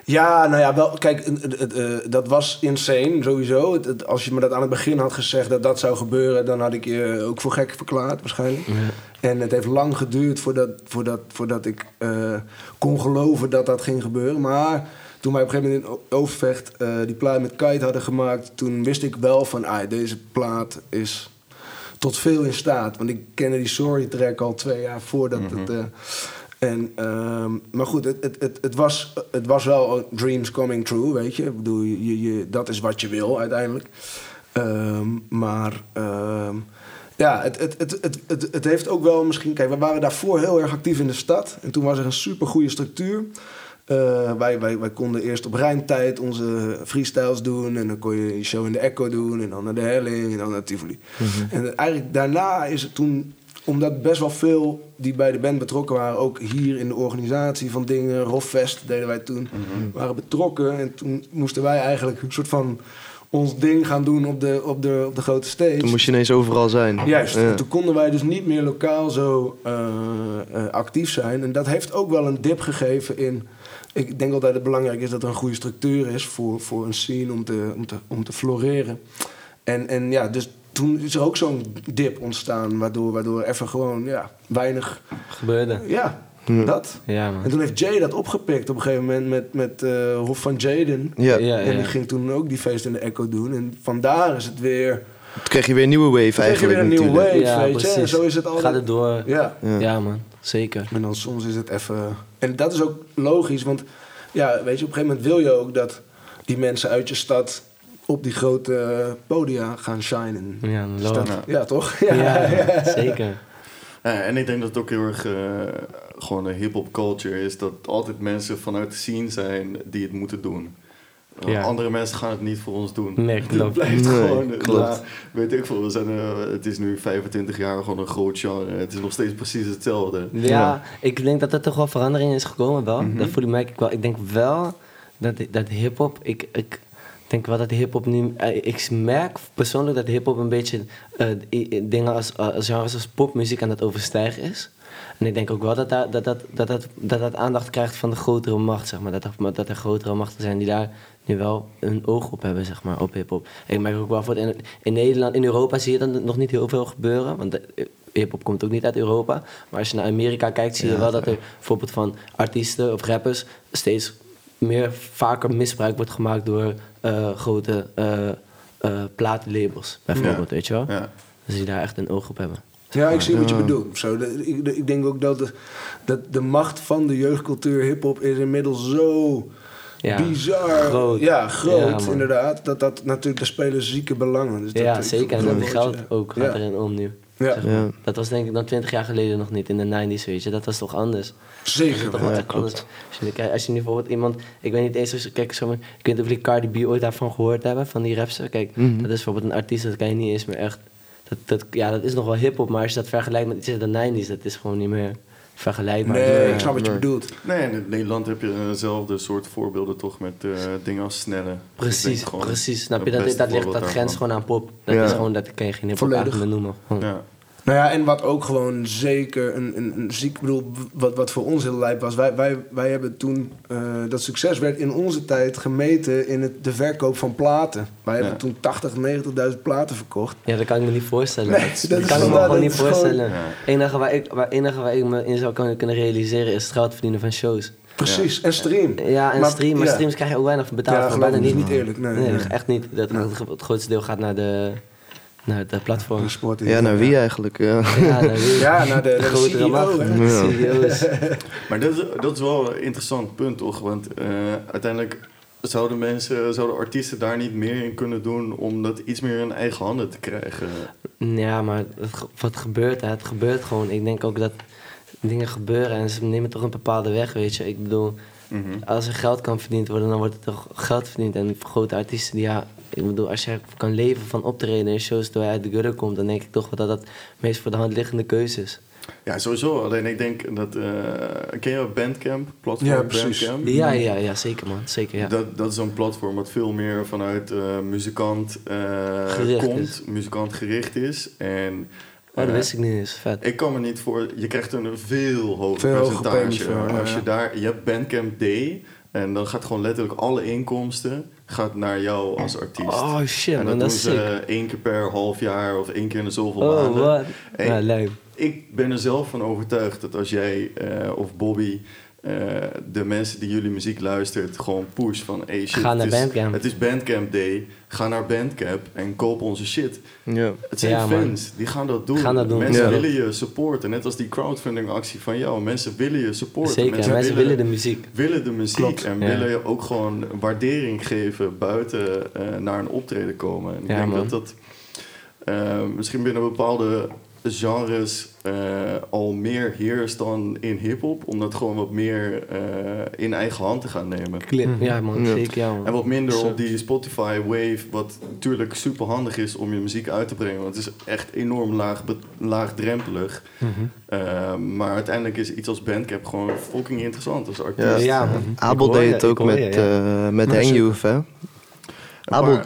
Ja, nou ja, wel, kijk, het- het- het, eh, dat was insane sowieso. Het- het- als je me dat aan het begin had gezegd dat dat zou gebeuren, dan had ik je ook voor gek verklaard waarschijnlijk. En het heeft lang geduurd voordat, voordat, voordat ik eh, kon geloven dat dat ging gebeuren. Maar toen wij op een gegeven moment in Overvecht eh, die plaat met Kite hadden gemaakt, toen wist ik wel van, ah, deze plaat is tot veel in staat. Want ik kende die Sorry track al twee jaar voordat het... eh, en, ehm, maar goed, het, het, het, het, was, het was wel dreams coming true, weet je. Ik bedoel, je, je, dat is wat je wil uiteindelijk. Ehm, maar ehm, ja, het, het, het, het, het, het heeft ook wel misschien... Kijk, we waren daarvoor heel erg actief in de stad. En toen was er een super goede structuur. Eh, wij, wij, wij konden eerst op rijmtijd onze freestyles doen. En dan kon je je show in de Echo doen. En dan naar de Helling. En dan naar Tivoli. En eigenlijk daarna is het toen... Omdat best wel veel die bij de band betrokken waren... ook hier in de organisatie van dingen... Roffest deden wij toen. Waren betrokken. En toen moesten wij eigenlijk een soort van... ons ding gaan doen op de, op de, op de grote stage. Toen moest je ineens overal zijn. Juist, Ja. en toen konden wij dus niet meer lokaal zo eh, eh, actief zijn. En dat heeft ook wel een dip gegeven in... Ik denk altijd dat het belangrijk is dat er een goede structuur is voor, voor een scene om te, om te, om te floreren. En, en ja, dus toen is er ook zo'n dip ontstaan, waardoor, waardoor even gewoon ja, weinig... Gebeurde. Ja, Ja. dat. Ja, man. En toen heeft Jay dat opgepikt op een gegeven moment met, met eh, Hof van Jaden. Ja. Ja, En die ging toen ook die feest in de Echo doen. En vandaar is het weer... Toen kreeg je weer een nieuwe wave krijg je eigenlijk weer een nieuwe natuurlijk. wave, Ja, weet je. En precies. zo is het altijd. Gaat het door. Ja. Ja. Ja, man. Zeker. En dan soms is het even... En dat is ook logisch, want ja, weet je, op een gegeven moment wil je ook dat die mensen uit je stad op die grote eh, podia gaan shinen. Ja, loopt. ja, toch? Ja, zeker. Ja, en ik denk dat het ook heel erg eh, gewoon een hip-hop culture is. Dat altijd mensen vanuit de scene zijn die het moeten doen. Ja. Andere mensen gaan het niet voor ons doen. Nee, Het klopt. blijft Nee, gewoon. klopt. ja, weet ik veel. We zijn, eh, het is nu 25 jaar gewoon een groot genre. Het is nog steeds precies hetzelfde. Ja, Ja. ik denk dat er toch wel verandering is gekomen wel. Mhm. Dat voel ik, merk ik wel. Ik denk wel dat, dat hip-hop. Ik, ik denk wel dat hip-hop nu. eh, Ik merk persoonlijk dat hip-hop een beetje eh, dingen als, als genres als popmuziek aan het overstijgen is. En ik denk ook wel dat dat, dat, dat, dat, dat, dat aandacht krijgt van de grotere macht, zeg maar. Dat er, dat er grotere machten zijn die daar nu wel een oog op hebben, zeg maar, op hip-hop. Ik merk ook wel voor in, in Nederland, in Europa zie je dan nog niet heel veel gebeuren. Want hip-hop komt ook niet uit Europa. Maar als je naar Amerika kijkt, zie je Ja, wel dat er bijvoorbeeld van artiesten of rappers steeds meer vaker misbruik wordt gemaakt door grote eh eh, platenlabels, bijvoorbeeld, Ja. weet je wel? Ja. Dus die daar echt een oog op hebben. Ja, ik zie wat je bedoelt. Zo, de- ik, de- ik denk ook dat de, dat de macht van de jeugdcultuur hip-hop is inmiddels zo Ja, bizar. groot. Ja, groot, Ja, inderdaad. Dat dat natuurlijk, daar spelen zieke belangen. Dus dat, ja, zeker. En dat geld ook gaat Ja. erin om nu. Ja, zeg maar. Ja. Dat was denk ik dan 20 jaar geleden nog niet, in de 90s, weet je. Dat was toch anders. zeker. toch echt anders. Als je, kijkt- als je nu bijvoorbeeld iemand, ik weet niet eens, als je- kijk, zo, ik weet niet of jullie Cardi B ooit daarvan gehoord hebben, van die rapster. Kijk, Mhm. dat is bijvoorbeeld een artiest, dat kan je niet eens meer echt, dat, dat, ja, dat is nog wel hip-hop, maar als je dat vergelijkt met iets uit de 90s, dat is gewoon niet meer vergelijkbaar. Nee, ik snap wat je nee. bedoelt. Nee, in Nederland heb je eenzelfde soort voorbeelden toch met eh, dingen als snelle. Precies, precies. Snap je, dat, dat ligt, dat grens gewoon aan pop. Dat Ja. is gewoon, dat kan je geen meer noemen. Gewoon. Ja. Nou ja, en wat ook gewoon zeker een, een, een ziek... Ik bedoel, wat, wat voor ons heel lijp was... Wij, wij, wij hebben toen... eh, dat succes werd in onze tijd gemeten in het, de verkoop van platen. Wij hebben toen 80, 90.000 platen verkocht. Ja, dat kan ik me niet voorstellen. Nee, dat dat kan ik me gewoon dat niet het gewoon- voorstellen. Ja. Het enige waar ik, waar, enige waar ik me in zou kunnen, kunnen realiseren is het geld verdienen van shows. Precies, en stream. Ja, en Maar- stream, maar ja. streams krijg je ook weinig betaald. Ja, niet. is niet eerlijk, nee, nee, nee. echt niet. Dat, het grootste deel gaat naar de, naar de platform. Van sport. Ja, naar wie eigenlijk? Ja. Ja, naar wie? Ja, naar de, naar de grotere CEO, macht. hè. Ja. CEO's. Maar dat is, dat is wel een interessant punt, toch? Want eh, uiteindelijk zouden mensen, zouden artiesten daar niet meer in kunnen doen om dat iets meer in eigen handen te krijgen. Ja, maar het, wat gebeurt, hè? het gebeurt gewoon. Ik denk ook dat dingen gebeuren en ze nemen toch een bepaalde weg, weet je. Ik bedoel, Mhm. als er geld kan verdiend worden, dan wordt er toch geld verdiend. En grote artiesten, die, ja, ik bedoel, als je kan leven van optreden in shows terwijl je uit de gutter komt, dan denk ik toch wel dat dat meest voor de hand liggende keuze is. Ja, sowieso. Alleen ik denk dat... eh, ken je Bandcamp? Platform Ja, precies. Bandcamp? Ja, ja, ja, zeker man, zeker ja. Dat, dat is een platform wat veel meer vanuit eh, muzikant eh, Gericht komt, is. muzikant gericht is. En Oh, dat wist ik niet eens, vet. ik kan me niet voor, je krijgt een veel hoger Veel percentage. Als je ja. daar, je hebt Bandcamp Day en dan gaat gewoon letterlijk alle inkomsten gaat naar jou als artiest. Oh shit, en man, dat dat doen ze één keer per half jaar of één keer in de zoveel Oh, maanden. wat? Ja, leuk. Ik ben er zelf van overtuigd dat als jij eh, of Bobby eh, de mensen die jullie muziek luistert gewoon push van hey shit, Ga naar het is, Bandcamp. Het is Bandcamp Day. Ga naar Bandcamp en koop onze shit. Ja. Het zijn Ja, man. fans, die gaan dat doen. Gaan dat doen. Mensen Ja. willen je supporten. Net als die crowdfunding actie van jou. Mensen willen je supporten. Zeker, mensen, willen de muziek. willen de muziek Klopt. en Ja. willen je ook gewoon waardering geven buiten eh, naar een optreden komen. En ik Ja, denk man. dat dat eh, misschien binnen bepaalde genres eh, al meer heerst dan in hip-hop, om dat gewoon wat meer eh, in eigen hand te gaan nemen. Clip. Ja, man, Ja. zeker. Ja, man. En wat minder op die Spotify wave, wat natuurlijk super handig is om je muziek uit te brengen. Want het is echt enorm laag, laagdrempelig. Mhm. Eh, maar uiteindelijk is iets als Bandcamp gewoon fucking interessant als Ja. artiest. Ja. Abel deed het ook met, je, ja. eh, met Hangyouf, hè?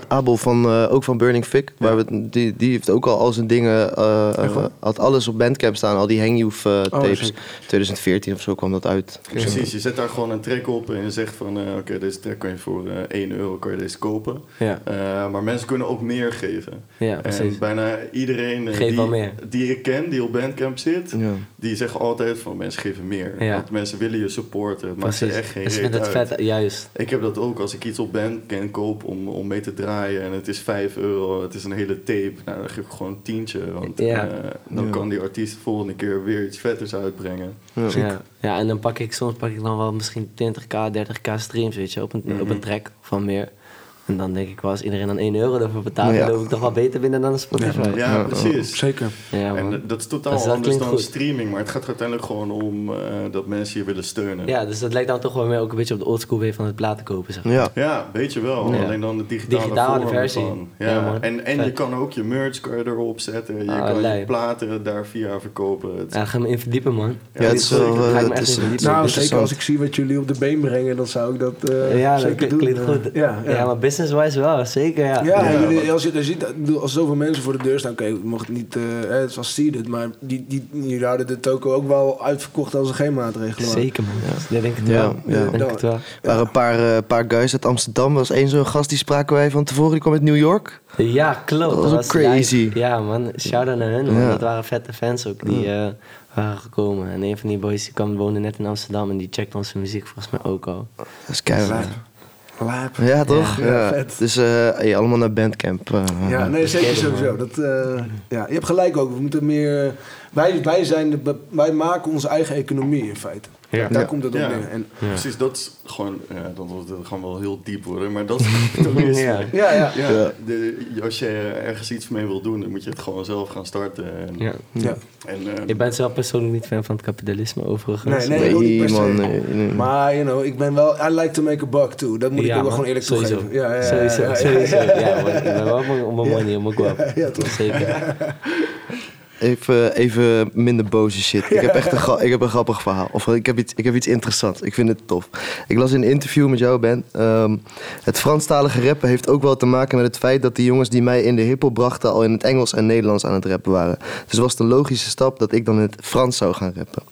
Abel, van, eh, ook van Burning Fig, waar we, die, die heeft ook al al zijn dingen, eh, eh, had alles op Bandcamp staan, al die Hangyouf eh, tapes. zeker. 2014 of zo kwam dat uit. Precies, je zet daar gewoon een track op en je zegt van... eh, oké, deze track kan je voor eh 1 euro kan je deze kopen. Ja, Eh, maar mensen kunnen ook meer geven. ja, En bijna iedereen Geef die, die ik ken, die op Bandcamp zit... Ja. die zeggen altijd van mensen geven meer. Ja. Want mensen willen je supporten. Het maakt ze Precies. echt geen Dus ik reet vind het uit. vet, juist. Ik heb dat ook als ik iets op Bandcamp koop om, om mee te draaien... en het is 5 euro, het is een hele tape. Nou, dan geef ik gewoon een tientje. Want Ja. eh, dan Ja. kan die artiest de volgende keer weer iets vetters uitbrengen. Ja. Ja. ja, en dan pak ik soms pak ik dan wel misschien 20k, 30k streams, weet je, op een, op Mhm. een track van meer. En dan denk ik wel, als iedereen dan 1 euro ervoor betaalt, Ja. dan loop ik toch wel beter binnen dan een Spotify. Ja, Ja, precies. Zeker. Ja, En eh, dat is totaal Dus dat anders dan goed. streaming, maar het gaat uiteindelijk gewoon om eh, dat mensen je willen steunen. Ja, dus dat lijkt dan toch wel meer ook een beetje op de oldschool way van het platen kopen, zeg maar. Ja. Ja, weet je wel. Ja. Alleen dan de digitale, Digitale vorm versie. Ja. Ja, man. en en je kan ook je merch kan je erop zetten. Je Ah, kan je platen daar via verkopen. Het, Ja, ga me in verdiepen, man. Ja, het is zeker. wel, eh, het is, is Nou, zeker als ik zie wat jullie op de been brengen, dan zou ik dat eh ja, dat zeker klinkt, doen. klinkt eh. goed. Ja, ja. ja, maar business-wise wel, zeker, ja. Ja, Ja, jullie, maar- als je, als, je, ik bedoel, als zoveel mensen voor de deur staan, oké, ik mocht het niet, eh, hè, zoals zie het, maar die, die, jullie houden de toko ook wel uitverkocht als er geen maatregelen waren. Zeker, man. Ja. denk het Ja, wel. ja. Denk het wel. Er waren een paar, eh, paar guys uit Amsterdam. Er was één zo'n gast, die spraken wij van tevoren. Die kwam uit New York. Ja, klopt. Dat was crazy. Ja, man. Shout-out naar hun, man. Dat waren vette fans ook die eh, waren gekomen. En een van die boys die kwam, woonde net in Amsterdam en die checkte onze muziek volgens mij ook al. Dat is keihard. Lijp. Ja, toch? Ja, Ja. vet. Dus eh, hey, allemaal naar Bandcamp. eh. Ja, nee, zeker sowieso. Dat, eh, ja, je hebt gelijk ook. We moeten meer. Wij, wij, zijn de, wij maken onze eigen economie in feite. Ja. Daar Ja. komt het op Ja. neer. En, Precies, dat is gewoon... Ja, dan wordt het gaan wel heel diep worden, maar dat is kapitalisme. Ja. ja, ja. Ja, Ja. de- als je ergens iets mee wil doen, dan moet je het gewoon zelf gaan starten. En, Ja. ja. en, eh, Ik ben zelf persoonlijk niet fan van het kapitalisme overigens. Nee, nee. niet man. Nee, nee. Maar, you know, ik ben wel. I like to make a buck too. Dat moet ik ook wel man. gewoon eerlijk Sowieso. toegeven. Ja, ja, ja, Sowieso, ja, ja, sowieso. ja. Ja, man. Ik ben wel op mijn money, op mijn guap. Ja, toch. Zeker. Even, even minder boze shit. Ik, heb echt een, ik heb een grappig verhaal. Of ik heb, iets, ik heb iets interessants. Ik vind het tof. Ik las in een interview met jou, Ben. ehm, het Franstalige rappen heeft ook wel te maken met het feit dat die jongens die mij in de hiphop brachten... al in het Engels en Nederlands aan het rappen waren. Dus was het een logische stap dat ik dan in het Frans zou gaan rappen.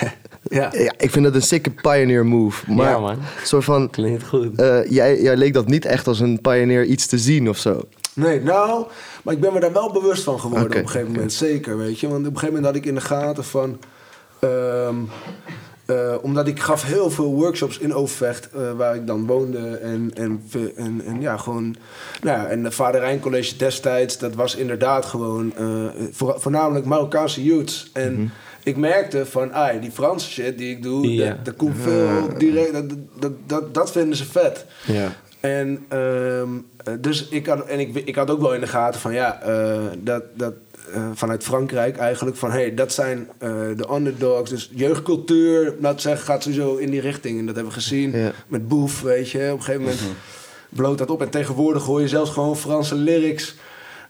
Ja. Ja, ik vind dat een sikke pioneer move. Maar Ja, man. soort van... Klinkt goed. eh, jij, jij leek dat niet echt als een pioneer iets te zien of zo. Nee, nou, maar ik ben me daar wel bewust van geworden op een gegeven moment. Zeker, weet je. Want op een gegeven moment had ik in de gaten van... ehm, eh, omdat ik gaf heel veel workshops in Overvecht, eh, waar ik dan woonde. En, en, en, en ja, gewoon... Nou ja, en de Vader Rijn College destijds, dat was inderdaad gewoon... eh, voor- voornamelijk Marokkaanse youths. En ik merkte van, ah, die Franse shit die ik doe... Dat, dat komt veel direct... Dat, dat, dat, dat vinden ze vet. Ja. En, ehm, eh, dus ik had, en ik, ik had ook wel in de gaten van ja, eh, dat, dat eh, vanuit Frankrijk eigenlijk van hey, dat zijn de underdogs. Dus jeugdcultuur, laat zeggen, gaat sowieso in die richting. En dat hebben we gezien Ja. met Boef, weet je. Op een gegeven moment bloot dat op. En tegenwoordig hoor je zelfs gewoon Franse lyrics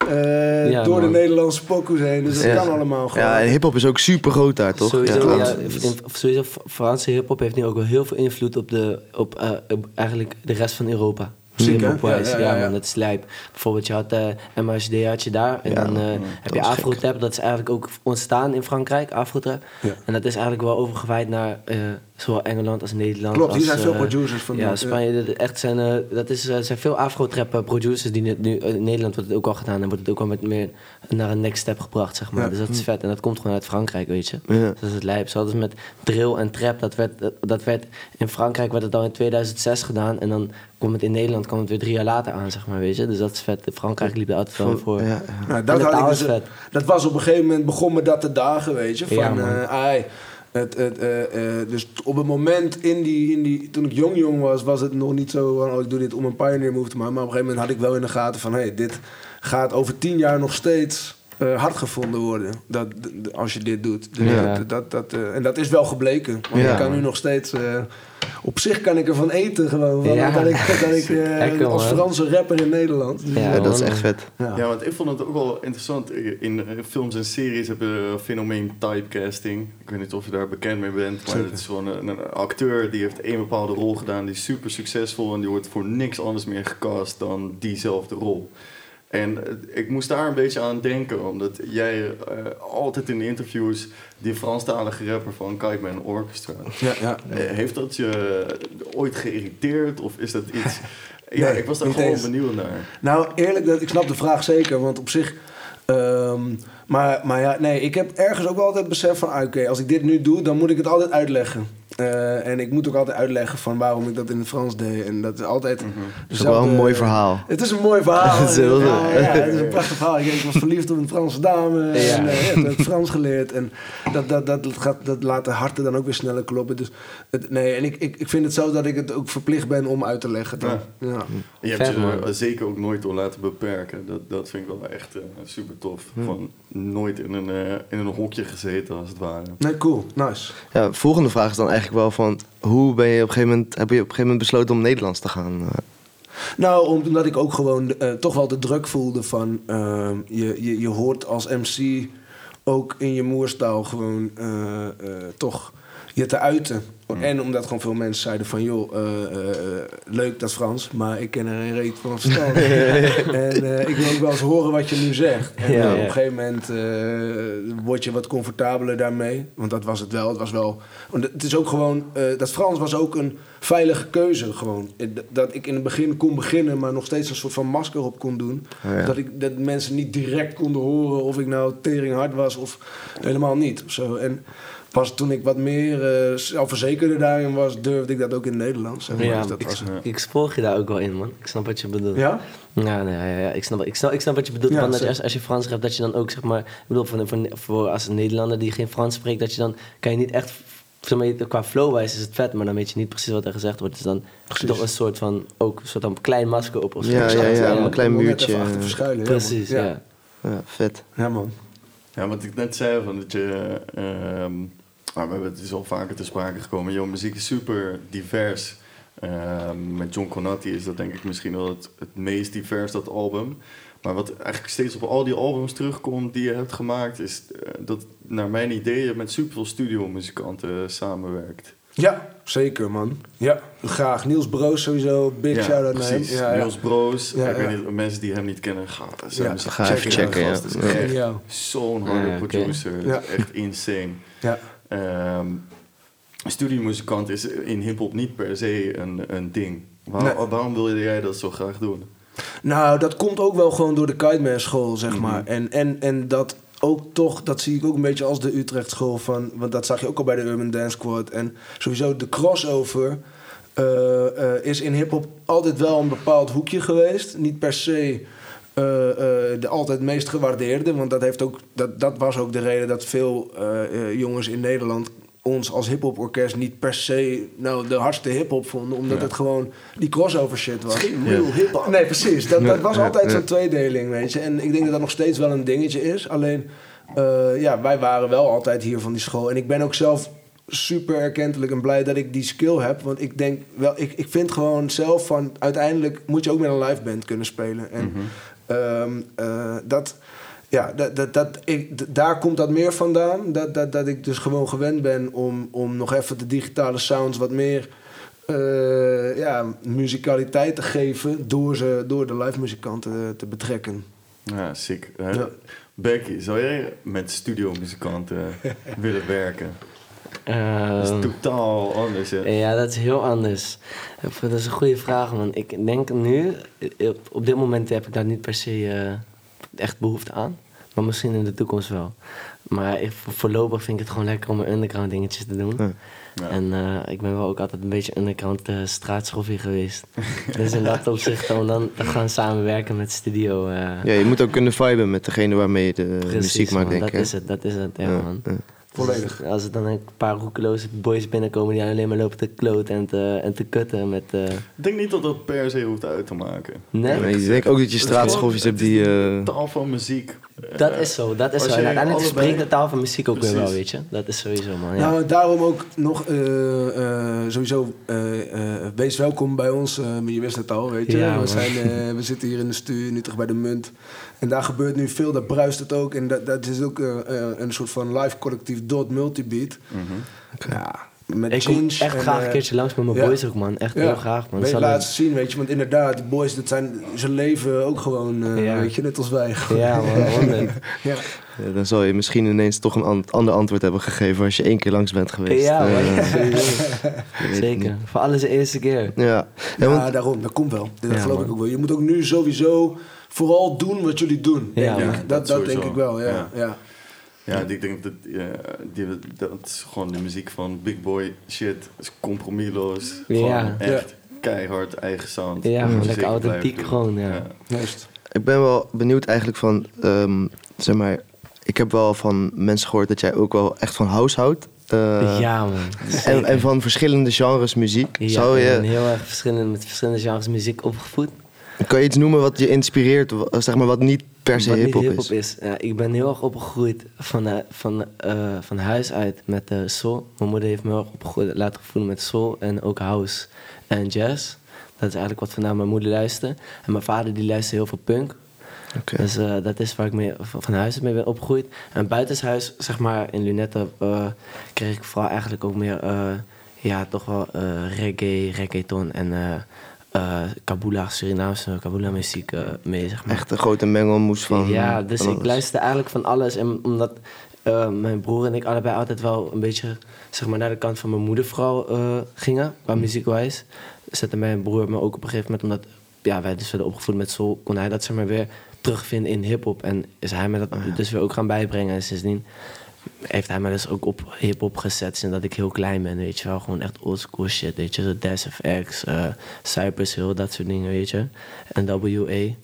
eh, Ja, door de. Nederlandse pokoes heen. Dus dat Ja. kan allemaal gewoon. Ja, en hiphop is ook super groot daar, toch? Sowieso, Ja, ja, trouwens. in- sowieso Franse hip-hop heeft nu ook wel heel veel invloed op, de, op, eh, op eigenlijk de rest van Europa. Hip-hop-wise. Ja, Ja, ja, ja, man, dat is lijp. Bijvoorbeeld, je had eh MHD had je daar. En Ja, dan heb je Afro-Tap. Dat is eigenlijk ook ontstaan in Frankrijk, Afro-Trap. Ja. En dat is eigenlijk wel overgewaaid naar eh, zowel Engeland als Nederland. Klopt, hier zijn veel eh, producer van. Ja, Spanje, dat- echt zijn, eh, dat is, er zijn veel afro-trap eh, producers die nu, in Nederland wordt het ook al gedaan en wordt het ook al met meer naar een next step gebracht, zeg maar. Ja. Dus dat is vet en dat komt gewoon uit Frankrijk, weet je. Ja. Dat is het lijp. Zoals met drill en trap, dat werd, dat, werd in Frankrijk werd het al in 2006 gedaan en dan kwam het in Nederland kwam het weer drie jaar later aan, zeg maar, weet je. Dus dat is vet. Frankrijk liep er altijd wel voor. Ja. Nou, dat, dus, dat was op een gegeven moment begon me dat te dagen, weet je. Van, Ja, man. eh, ai, eh, eh, dus op het moment in die, in die, toen ik jong jong was, was het nog niet zo van, oh, ik doe dit om een pioneer move te maken. Maar op een gegeven moment had ik wel in de gaten van, hey, dit gaat over tien jaar nog steeds eh, hard gevonden worden. Dat, als je dit doet. Dus Ja. dat, dat, dat, eh, en dat is wel gebleken. Want Ja. ik kan nu nog steeds... eh, op zich kan ik ervan eten gewoon. Van, Ja. Dat ik, dat ik eh, als. Franse rapper in Nederland. Dus, Ja, Ja, dat is echt vet. ja. Ja, want ik vond het ook wel interessant. In films en series hebben we een fenomeen typecasting. Ik weet niet of je daar bekend mee bent, maar het is gewoon een, een acteur die heeft één bepaalde rol gedaan, die is super succesvol en die wordt voor niks anders meer gecast dan diezelfde rol. En eh, ik moest daar een beetje aan denken, omdat jij eh, altijd in de interviews die Franstalige rapper van Kiteman Orchestra. Ja, ja. Eh, heeft dat je ooit geïrriteerd of is dat iets... Ja, Nee, ik was daar gewoon eens. benieuwd naar. Nou, eerlijk, dat- ik snap de vraag zeker. Want op zich. ehm, maar, maar ja, nee, ik heb ergens ook wel altijd besef van... ah, oké, als ik dit nu doe, dan moet ik het altijd uitleggen. Eh, en ik moet ook altijd uitleggen van waarom ik dat in het Frans deed. En dat is altijd... Mhm. Dat is wel een mooi verhaal. Het is een mooi verhaal. Het is heel- ja, ja, het is een prachtig verhaal. Ik, ik was verliefd op een Franse dame. En Ja. eh, ja, toen heb ik Frans geleerd. En dat, dat, dat, gaat, dat laat de harten dan ook weer sneller kloppen. Dus het, nee, en ik, ik, ik vind het zo dat ik het ook verplicht ben om uit te leggen. Dan. Ja. Ja. Je hebt je er zeker ook nooit door laten beperken. Dat, dat vind ik wel echt eh, super tof. Hm. Van nooit in een, eh, in een hokje gezeten, als het ware. Nee, cool. Nice. Ja, volgende vraag is dan eigenlijk wel van... Hoe ben je op een gegeven moment, heb je op een gegeven moment besloten om Nederlands te gaan? eh? Nou, omdat ik ook gewoon eh, toch wel de druk voelde van... ehm, je, je, je hoort als MC ook in je moerstaal gewoon eh, toch je te uiten. En omdat gewoon veel mensen zeiden van... joh, eh, eh, leuk dat Frans, maar ik ken er een reet van verstand. en eh, ik wil ook wel eens horen wat je nu zegt. En Ja, ja. op een gegeven moment word je wat comfortabeler daarmee. Want dat was het wel. Het was wel... Want het is ook gewoon... dat Frans was ook een veilige keuze gewoon. Dat ik in het begin kon beginnen, maar nog steeds een soort van masker op kon doen. Oh ja. Dat, ik, dat mensen niet direct konden horen of ik nou tering hard was of helemaal niet. Of zo. En pas toen ik wat meer eh, zelfverzekerder daarin was, durfde ik dat ook in het Nederlands. zeg maar. Ja, Dus dat ik, was, ik volg je daar ook wel in, man. Ik snap wat je bedoelt. ja? Ja, nee, ja, ja, ik, snap, ik, snap, ik snap wat je bedoelt. Ja, als, als je Frans hebt, dat je dan ook, zeg maar... Ik bedoel, voor, voor, voor als een Nederlander die geen Frans spreekt... dat je dan, kan je niet echt... Zeg maar, qua flowwijs is het vet, maar dan weet je niet precies wat er gezegd wordt. Dus dan Precies. toch een soort van, ook een soort van klein masker op of zo. Ja, ja, ja, een klein muurtje. even achter verschuilen. Precies, ja. Ja, vet. Ja, man. Ja, wat ik net zei, van dat je... ehm, ah, we hebben het is al vaker te sprake gekomen. Jouw muziek is super divers. Ehm, met John Conatti is dat denk ik misschien wel het, het meest divers, dat album. Maar wat eigenlijk steeds op al die albums terugkomt die je hebt gemaakt... is eh, dat naar mijn idee je met superveel studiomuzikanten samenwerkt. Ja, zeker, man. Ja, graag. Niels Broos sowieso. Big shout-out naar hem. precies. Ja, ja. Niels Broos. Ik weet niet, mensen die hem niet kennen, ga, zijn Ja, ga even checken, Geniaal. zo'n harde producer. Echt insane. Ja. Ehm studiemuzikant is in hip-hop niet per se een, een ding. Waar- Nee. Waarom wil jij dat zo graag doen? Nou, dat komt ook wel gewoon door de Kiteman school, zeg Mhm. maar. En, en, en dat ook toch, dat zie ik ook een beetje als de Utrecht school van... Want dat zag je ook al bij de Urban Dance Squad. En sowieso de crossover eh, is in hiphop altijd wel een bepaald hoekje geweest. Niet per se eh, eh, de altijd meest gewaardeerde. Want dat, heeft ook, dat, dat was ook de reden dat veel eh, eh, jongens in Nederland ons als hip-hop orkest niet per se nou, de hardste hip-hop vonden, omdat Ja. het gewoon die crossover shit was. Geen real Ja. hip-hop. Nee, precies. Dat, dat was altijd ja. zo'n tweedeling, weet je. En ik denk dat dat nog steeds wel een dingetje is. Alleen, eh, ja, wij waren wel altijd hier van die school. En ik ben ook zelf super erkentelijk en blij dat ik die skill heb. Want ik denk wel, ik, ik vind gewoon zelf van... uiteindelijk moet je ook met een live band kunnen spelen. En ehm, eh, dat... Ja, dat, dat, dat, ik, daar komt dat meer vandaan. Dat, dat, dat ik dus gewoon gewend ben om, om nog even de digitale sounds wat meer eh, ja, muzikaliteit te geven door, ze, door de live muzikanten te betrekken. Ja, sick. Eh, Ja. Becky, zou jij met studiomuzikanten willen werken? Dat is Ehm, totaal anders, hè? ja, dat is heel anders. Dat is een goede vraag, man. Ik denk nu, op, dit moment heb ik daar niet per se eh, echt behoefte aan. Maar misschien in de toekomst wel. Maar ik, voorlopig vind ik het gewoon lekker om mijn underground dingetjes te doen. Ja. Ja. En eh, ik ben wel ook altijd een beetje underground uh, straatschoffie geweest. dus in dat opzicht om dan te gaan samenwerken met studio. eh, Ja, je moet ook kunnen viben met degene waarmee je de precies, muziek maakt, man. denk dat ik. hè? is het, dat is het, ja, Ja, man. Volledig. Dus als er dan een paar roekeloze boys binnenkomen die alleen maar lopen te kloten en te, en te kutten met... eh, Ik denk niet dat dat per se hoeft uit te maken. nee, ik denk ook dat je straatschoffies hebt die... eh, taal van muziek. dat is zo, dat is als zo. En uiteindelijk allebei- spreekt de taal van muziek ook weer wel, weet je. Dat is sowieso, man. Ja. Nou, daarom ook nog eh, eh, sowieso eh, eh, wees welkom bij ons. eh, maar je wist het al, weet je. Ja, we, zijn, we zitten hier in de stuur, in Utrecht bij de Munt. En daar gebeurt nu veel, daar bruist het ook. En dat, dat is ook eh, eh, een soort van live collectief dot multibeat. Mhm. Ja, met ik kom echt en, graag eh, een keertje langs met mijn ja. boys ook, man. Echt Ja. heel graag, man. Weet laat ze zien, weet je. Want inderdaad, die boys, dat zijn, ze leven ook gewoon, eh, Ja. weet je, net als wij. Ja, man, ja. ja, dan zal je misschien ineens toch een an- ander antwoord hebben gegeven als je één keer langs bent geweest. Ja. Eh, Zeker. Voor alles de eerste keer. Ja. Ja, Ja, want, daarom, dat komt wel. Dat Ja, geloof man. ik ook wel. Je moet ook nu sowieso vooral doen wat jullie doen. Ja, denk man. ik. dat Dat, dat denk ik wel, ja. Ja. ja. Ja, ik denk dat ja, die, dat is gewoon de muziek van big boy shit. is compromisloos. Gewoon Ja. echt keihard eigen sound. Ja, gewoon lekker authentiek gewoon, ja. Juist. ik ben wel benieuwd eigenlijk van... ehm, zeg maar, ik heb wel van mensen gehoord dat jij ook wel echt van house houdt. Eh, ja, man. en, en van verschillende genres muziek. Ja, Zou ik ben je, heel erg verschillende, met verschillende genres muziek opgevoed. Kan je iets noemen wat je inspireert, zeg maar, wat niet per se hip-hop hip-hop is? is. Ja, ik ben heel erg opgegroeid van, eh, van, eh, van huis uit met eh soul. Mijn moeder heeft me heel erg opgegroeid, laten voelen met soul en ook house en jazz. Dat is eigenlijk wat vandaan mijn moeder luisterde. En mijn vader die luisterde heel veel punk. Oké. Dus dat is waar ik mee, van huis uit mee ben opgegroeid. En buitenshuis, zeg maar, in Lunette eh, kreeg ik vooral eigenlijk ook meer, ja, toch wel reggae, reggaeton en eh Kabula, Surinaamse Kabula muziek eh, mee, zeg maar. Echt een grote mengelmoes van... Ja, dus van ik alles. luisterde eigenlijk van alles. En omdat eh, mijn broer en ik allebei altijd wel een beetje zeg maar, naar de kant van mijn moeder vooral gingen, qua muziekwijs. Zette mijn broer me ook op een gegeven moment, omdat ja, wij dus werden opgevoed met soul, kon hij dat zeg maar weer terugvinden in hip-hop. En is hij me dat dus weer ook gaan bijbrengen. En sindsdien heeft hij me dus ook op hip-hop gezet sinds dat ik heel klein ben, weet je wel. Gewoon echt oldschool shit, weet je. Dash FX, eh Cypress Hill, dat soort dingen, weet je. En WA.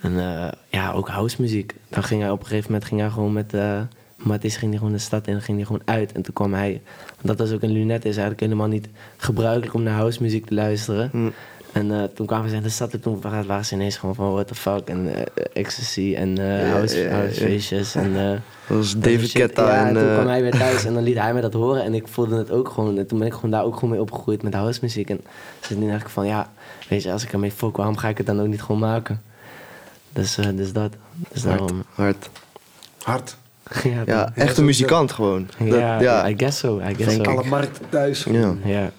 En eh, ja, ook house muziek. Dan ging hij op een gegeven moment ging hij gewoon met eh Matties ging gewoon de stad in ging hij gewoon uit. En toen kwam hij, dat was ook een lunet, is eigenlijk helemaal niet gebruikelijk om naar house muziek te luisteren. Hm. En eh, toen kwamen ze in de stad en toen waren, ze ineens gewoon van what the fuck en eh, ecstasy en eh, house, housefeestjes. En, eh, Dat was David. Guetta Ja, en... en toen kwam hij weer thuis en dan liet hij me dat horen. En ik voelde het ook gewoon. En toen ben ik gewoon daar ook gewoon mee opgegroeid met house muziek. En sindsdien dacht ik van ja, weet je, als ik ermee fok, waarom ga ik het dan ook niet gewoon maken? Dus, eh, dus dat. Dus hard, daarom. hard. Hard. ja, echt een muzikant gewoon. Ja. I guess so. I guess Denk so. Alle markten thuis. Ja. Ja.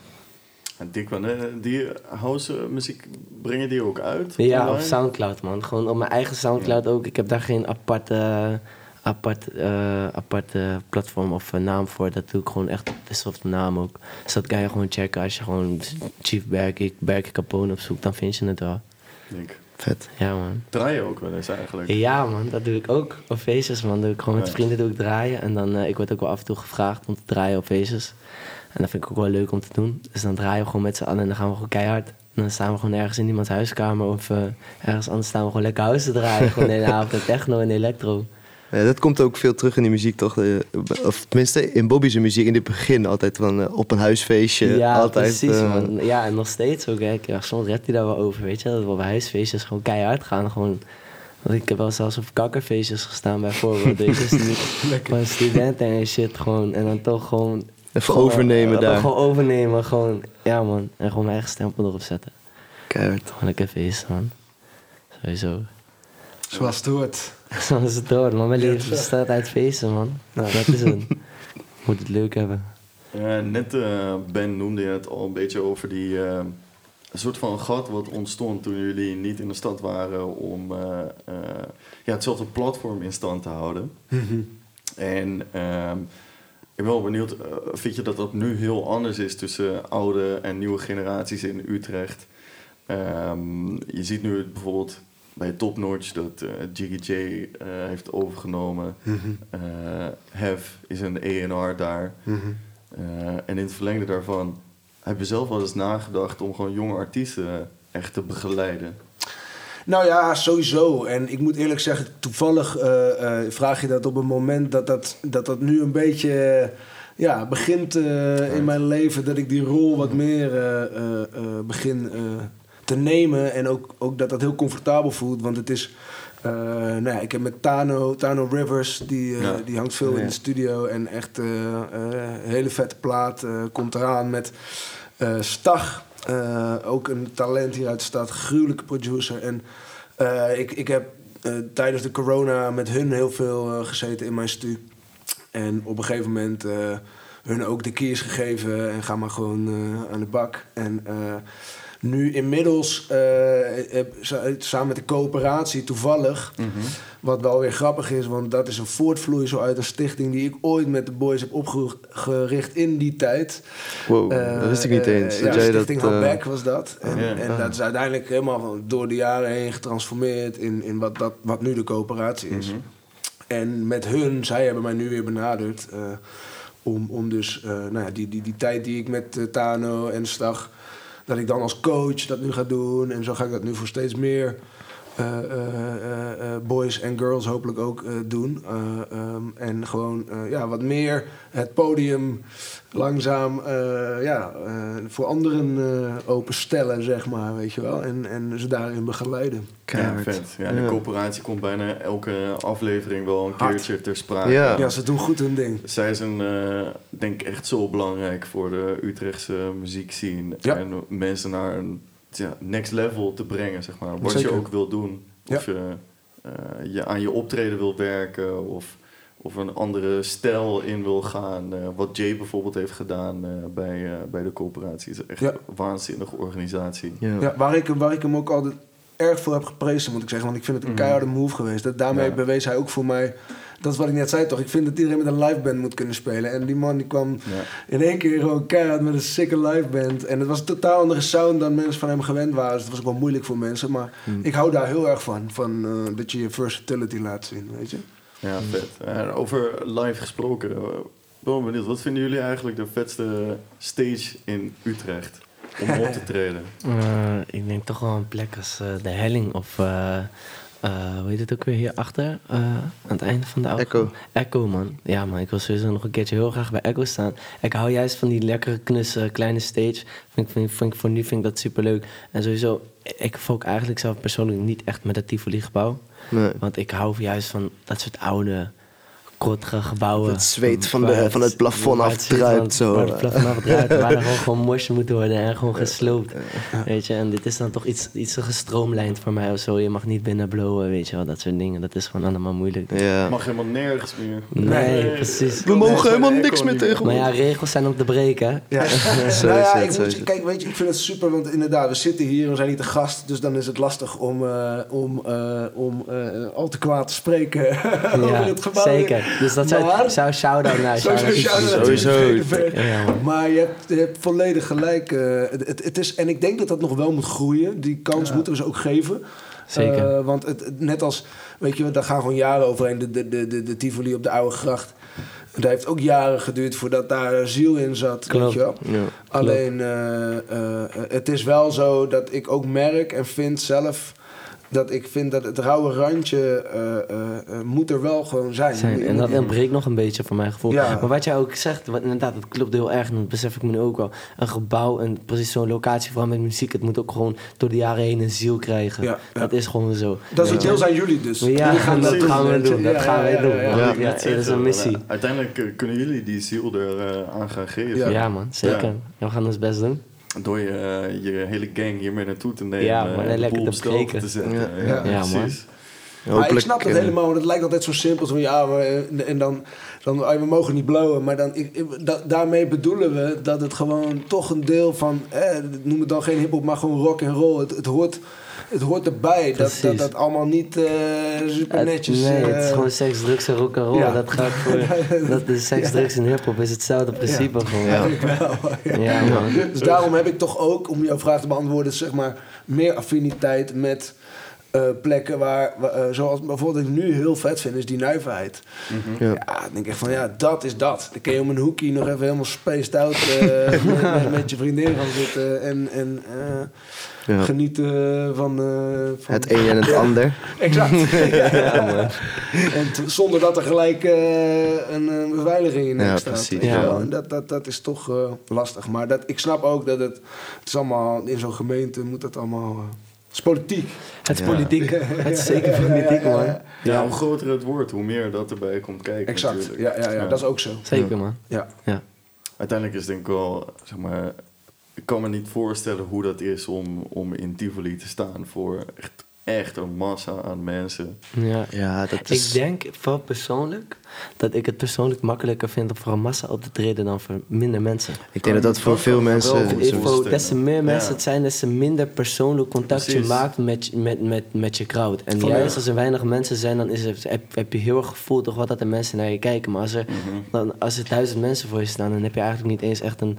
En Dick, wanneer die house eh, muziek brengen die ook uit? Ja, op? Soundcloud, man. Gewoon op mijn eigen Soundcloud ook. Ik heb daar geen aparte, apart, eh, aparte platform of eh, naam voor. Dat doe ik gewoon echt op dezelfde naam ook. Dus dat kan je gewoon checken. Als je gewoon Chief Berky, Berky Capone opzoekt, dan vind je het wel. Dick. Vet. Ja, man. Draai je ook wel eens eigenlijk? Ja, man. Dat doe ik ook op feestjes, man. Doe ik gewoon met Ja. vrienden doe ik draaien. En dan, eh, ik word ook wel af en toe gevraagd om te draaien op feestjes. En dat vind ik ook wel leuk om te doen. Dus dan draaien we gewoon met z'n allen en dan gaan we gewoon keihard. En dan staan we gewoon ergens in iemands huiskamer of eh, ergens anders staan we gewoon lekker house te draaien. gewoon de hele avond techno en electro. Ja, dat komt ook veel terug in die muziek, toch? Of tenminste, in Bobby's muziek in het begin altijd van eh, op een huisfeestje. Ja, altijd, precies, eh, man. Ja, en nog steeds ook. Hè. Ja, soms redt hij daar wel over, weet je. Dat we op huisfeestjes gewoon keihard gaan. Gewoon, want ik heb wel zelfs op kakkerfeestjes gestaan bijvoorbeeld. weet je, studie- van studenten en shit gewoon. En dan toch gewoon... Even gewoon, overnemen daar. Gewoon overnemen, gewoon. Ja, man. En gewoon mijn eigen stempel erop zetten. Keihard. Gewoon lekker feesten, man. Sowieso. Zoals het hoort. Zo is het door, man. Mijn leven bestaat uit feesten, man. Nou, dat is het. Moet het leuk hebben. Ja, net eh, Ben noemde je het al een beetje over die eh, een soort van gat wat ontstond toen jullie niet in de stad waren om eh, eh, ja, hetzelfde platform in stand te houden. En ehm, ik ben wel benieuwd, eh, vind je dat dat nu heel anders is tussen oude en nieuwe generaties in Utrecht? Ehm, je ziet nu bijvoorbeeld bij Top Notch dat Jiggy J eh, heeft overgenomen. Mhm. Hef is een A&R daar. Mhm. En in het verlengde daarvan heb je zelf wel eens nagedacht om gewoon jonge artiesten echt te begeleiden. Nou ja, sowieso. En ik moet eerlijk zeggen, toevallig eh, eh, vraag je dat op een moment dat dat, dat, dat nu een beetje ja, begint eh, in mijn leven. Dat ik die rol wat meer eh, eh, begin te nemen. En ook, ook dat dat heel comfortabel voelt. Want het is... nou ja, ik heb met Tano, Tano Rivers, die, Ja. die hangt veel in de studio. En echt een hele vette plaat komt eraan met Stag. Eh, ook een talent hier uit de stad, gruwelijke producer. En eh, ik, ik heb eh, tijdens de corona met hun heel veel gezeten in mijn stu. En op een gegeven moment hun ook de keys gegeven en ga maar gewoon aan de bak. En nu inmiddels, samen met de coöperatie toevallig, wat wel weer grappig is, want dat is een voortvloeisel uit een stichting die ik ooit met de boys heb opgericht in die tijd. Wow, Eh, dat wist ik niet eh, eens. ja, dat jij Stichting dat, eh, Back was dat. En, Ja. en dat is uiteindelijk helemaal door de jaren heen getransformeerd in, in wat, dat, wat nu de coöperatie is. Mhm. En met hun, zij hebben mij nu weer benaderd. eh, om, om dus eh, nou ja, die, die, die tijd die ik met eh, Tano en Stag. dat ik dan als coach dat nu ga doen. En zo ga ik dat nu voor steeds meer eh, eh, eh, eh, boys en girls hopelijk ook eh, doen. Eh, ehm, en gewoon eh, ja, wat meer het podium langzaam eh, ja, eh, voor anderen eh, openstellen, zeg maar. Weet je wel. En, en ze daarin begeleiden. Ja, vet. Ja, de Ja. coöperatie komt bijna elke aflevering wel een Hard. keertje ter sprake. Ja. Ja, ze doen goed hun ding. Zij zijn, eh, denk ik, echt zo belangrijk voor de Utrechtse muziekscene. Ja. En mensen naar een ja, next level te brengen, zeg maar. Wat Zeker. je ook wil doen. Of je, eh, je aan je optreden wil werken. Of, of een andere stijl in wil gaan. Eh, wat Jay bijvoorbeeld heeft gedaan eh, bij, eh, bij de coöperatie. is echt Ja. een waanzinnige organisatie. Ja. Ja, waar, ik, hem- waar ik hem ook altijd erg veel heb geprezen, moet ik zeggen. Want ik vind het een Mhm. keiharde move geweest. Dat, daarmee Ja. bewees hij ook voor mij... Dat is wat ik net zei toch. Ik vind dat iedereen met een live band moet kunnen spelen. En die man die kwam Ja. in één keer gewoon keihard met een sikke live band. En het was een totaal andere sound dan mensen van hem gewend waren. Dus het was ook wel moeilijk voor mensen. Maar ik hou daar heel erg van. Van eh, dat je je versatility laat zien, weet je. Ja, vet. En over live gesproken, eh, ben wel benieuwd. Wat vinden jullie eigenlijk de vetste stage in Utrecht om op te treden? Eh, ik denk toch wel een plek als eh, de Helling of... eh, hoe heet het ook weer hierachter? Eh aan het einde van de auto. Echo. Echo, man. Ja, man. Ik wil sowieso nog een keertje heel graag bij Echo staan. Ik hou juist van die lekkere, knusse, kleine stage. Vind vind, vind voor nu vind ik dat superleuk. En sowieso, ik volk eigenlijk zelf persoonlijk niet echt met het Tivoli-gebouw. Nee. Want ik hou juist van dat soort oude, gebouwen. Het zweet van, de, van het plafond afdruipt. Zo. Waar het plafond afdruipt. waar er gewoon, gewoon mos moet worden en gewoon gesloopt. Weet je, en dit is dan toch iets, iets gestroomlijnd voor mij of zo. Je mag niet binnen blowen, weet je wel, dat soort dingen. Dat is gewoon allemaal moeilijk. Ja. Mag helemaal nergens meer. Nee, precies. We mogen helemaal niks meer tegen Maar ja, regels zijn om te breken. Ja, Zo nou is ja, het, ik moet, kijk, weet je, ik vind het super, want inderdaad, we zitten hier, we zijn niet te gast, dus dan is het lastig om, eh, om, eh, om eh, al te kwaad te spreken over het gebouw. zeker. Dus dat zou, Maar- zou shout-out naar Sowieso. Maar je hebt, je hebt volledig gelijk. eh, het, het, is, en ik denk dat dat nog wel moet groeien. Die kans moeten we ze ook geven. Zeker. Eh, want het, het- net als, weet je, daar gaan gewoon jaren overheen. De, de, de, de, de Tivoli op de Oude Gracht. Dat heeft ook jaren geduurd voordat daar ziel in zat. Weet Klopt. je wel? Ja. Alleen, eh, eh, het is wel zo dat ik ook merk en vind zelf... dat ik vind dat het rauwe randje eh, eh, eh, moet er wel gewoon zijn. zijn. En dat ontbreekt nog een beetje voor mijn gevoel. Ja. Maar wat jij ook zegt, wat, inderdaad, dat klopt heel erg. En dat besef ik me nu ook wel. Een gebouw, en precies zo'n locatie, vooral met muziek, het moet ook gewoon door de jaren heen een ziel krijgen. Ja, ja. Dat is gewoon zo. Dat is je? deel zijn jullie dus. Ja, Jullie dat gaan we doen. Dat Ja, gaan ja, wij ja, doen. ja, dat is een missie. Uiteindelijk kunnen jullie die ziel er eh, aan gaan geven. Ja. Ja, man, zeker. Ja. We gaan ons best doen. Door je, eh, je hele gang hiermee naartoe te nemen. Ja, man, en lekker boel te te zetten. Ja. Ja, Ja, man. precies. Maar ik snap dat helemaal, want het lijkt altijd zo simpel. Zo van, ja, maar, eh, en dan, dan ah, we mogen niet blowen. Maar dan, ik, ik- da- daarmee bedoelen we dat het gewoon toch een deel van, eh, noem het dan geen hip-hop, maar gewoon rock en roll. Het, het, hoort, het hoort erbij. Dat, dat dat allemaal niet eh, super Het- netjes. nee, het is eh, gewoon seks, drugs en rock and roll. Ja. Dat gaat voor. dat is seks, drugs en hip-hop is hetzelfde principe gewoon. Ja. wel, Ja, man. Dus daarom heb ik toch ook, om jouw vraag te beantwoorden, zeg maar, meer affiniteit met eh, plekken waar, eh, zoals bijvoorbeeld ik nu heel vet vind, is die nuiverheid. Ja. Ja, dan denk ik van ja, dat is dat. Dan kun je om een hoekje nog even helemaal spaced out eh, met, je vriendin gaan zitten en, en eh, Ja. genieten van, eh, van... Het een en het ander. Exact. ja, man. En t- zonder dat er gelijk eh, een, een beveiliging in Ja, ja, staat. En dat, dat, dat is toch eh, lastig. Maar dat, ik snap ook dat het, het is allemaal in zo'n gemeente moet dat allemaal. Het is politiek. Het is Ja. politiek. Het is zeker politiek, man. Ja, hoe groter het wordt, hoe meer dat erbij komt kijken. Exact. natuurlijk. Ja, ja, ja, dat is ook zo. Zeker, man. Ja. Uiteindelijk is het denk ik wel, zeg maar, ik kan me niet voorstellen hoe dat is om, om in Tivoli te staan voor echt, echt een massa aan mensen. Ja. Ja, dat is... Ik denk voor persoonlijk dat ik het persoonlijk makkelijker vind om voor een massa op te treden dan voor minder mensen. Ik denk dat dat voor Dat veel mensen... des te meer mensen Ja. het zijn, des te minder persoonlijk contact je Precies. maakt met, met, met, met je crowd. En juist als er weinig mensen zijn, dan is het, heb, heb je heel erg gevoel toch wat dat er mensen naar je kijken. Maar als er, Mhm. dan, als er duizend mensen voor je staan, dan heb je eigenlijk niet eens echt een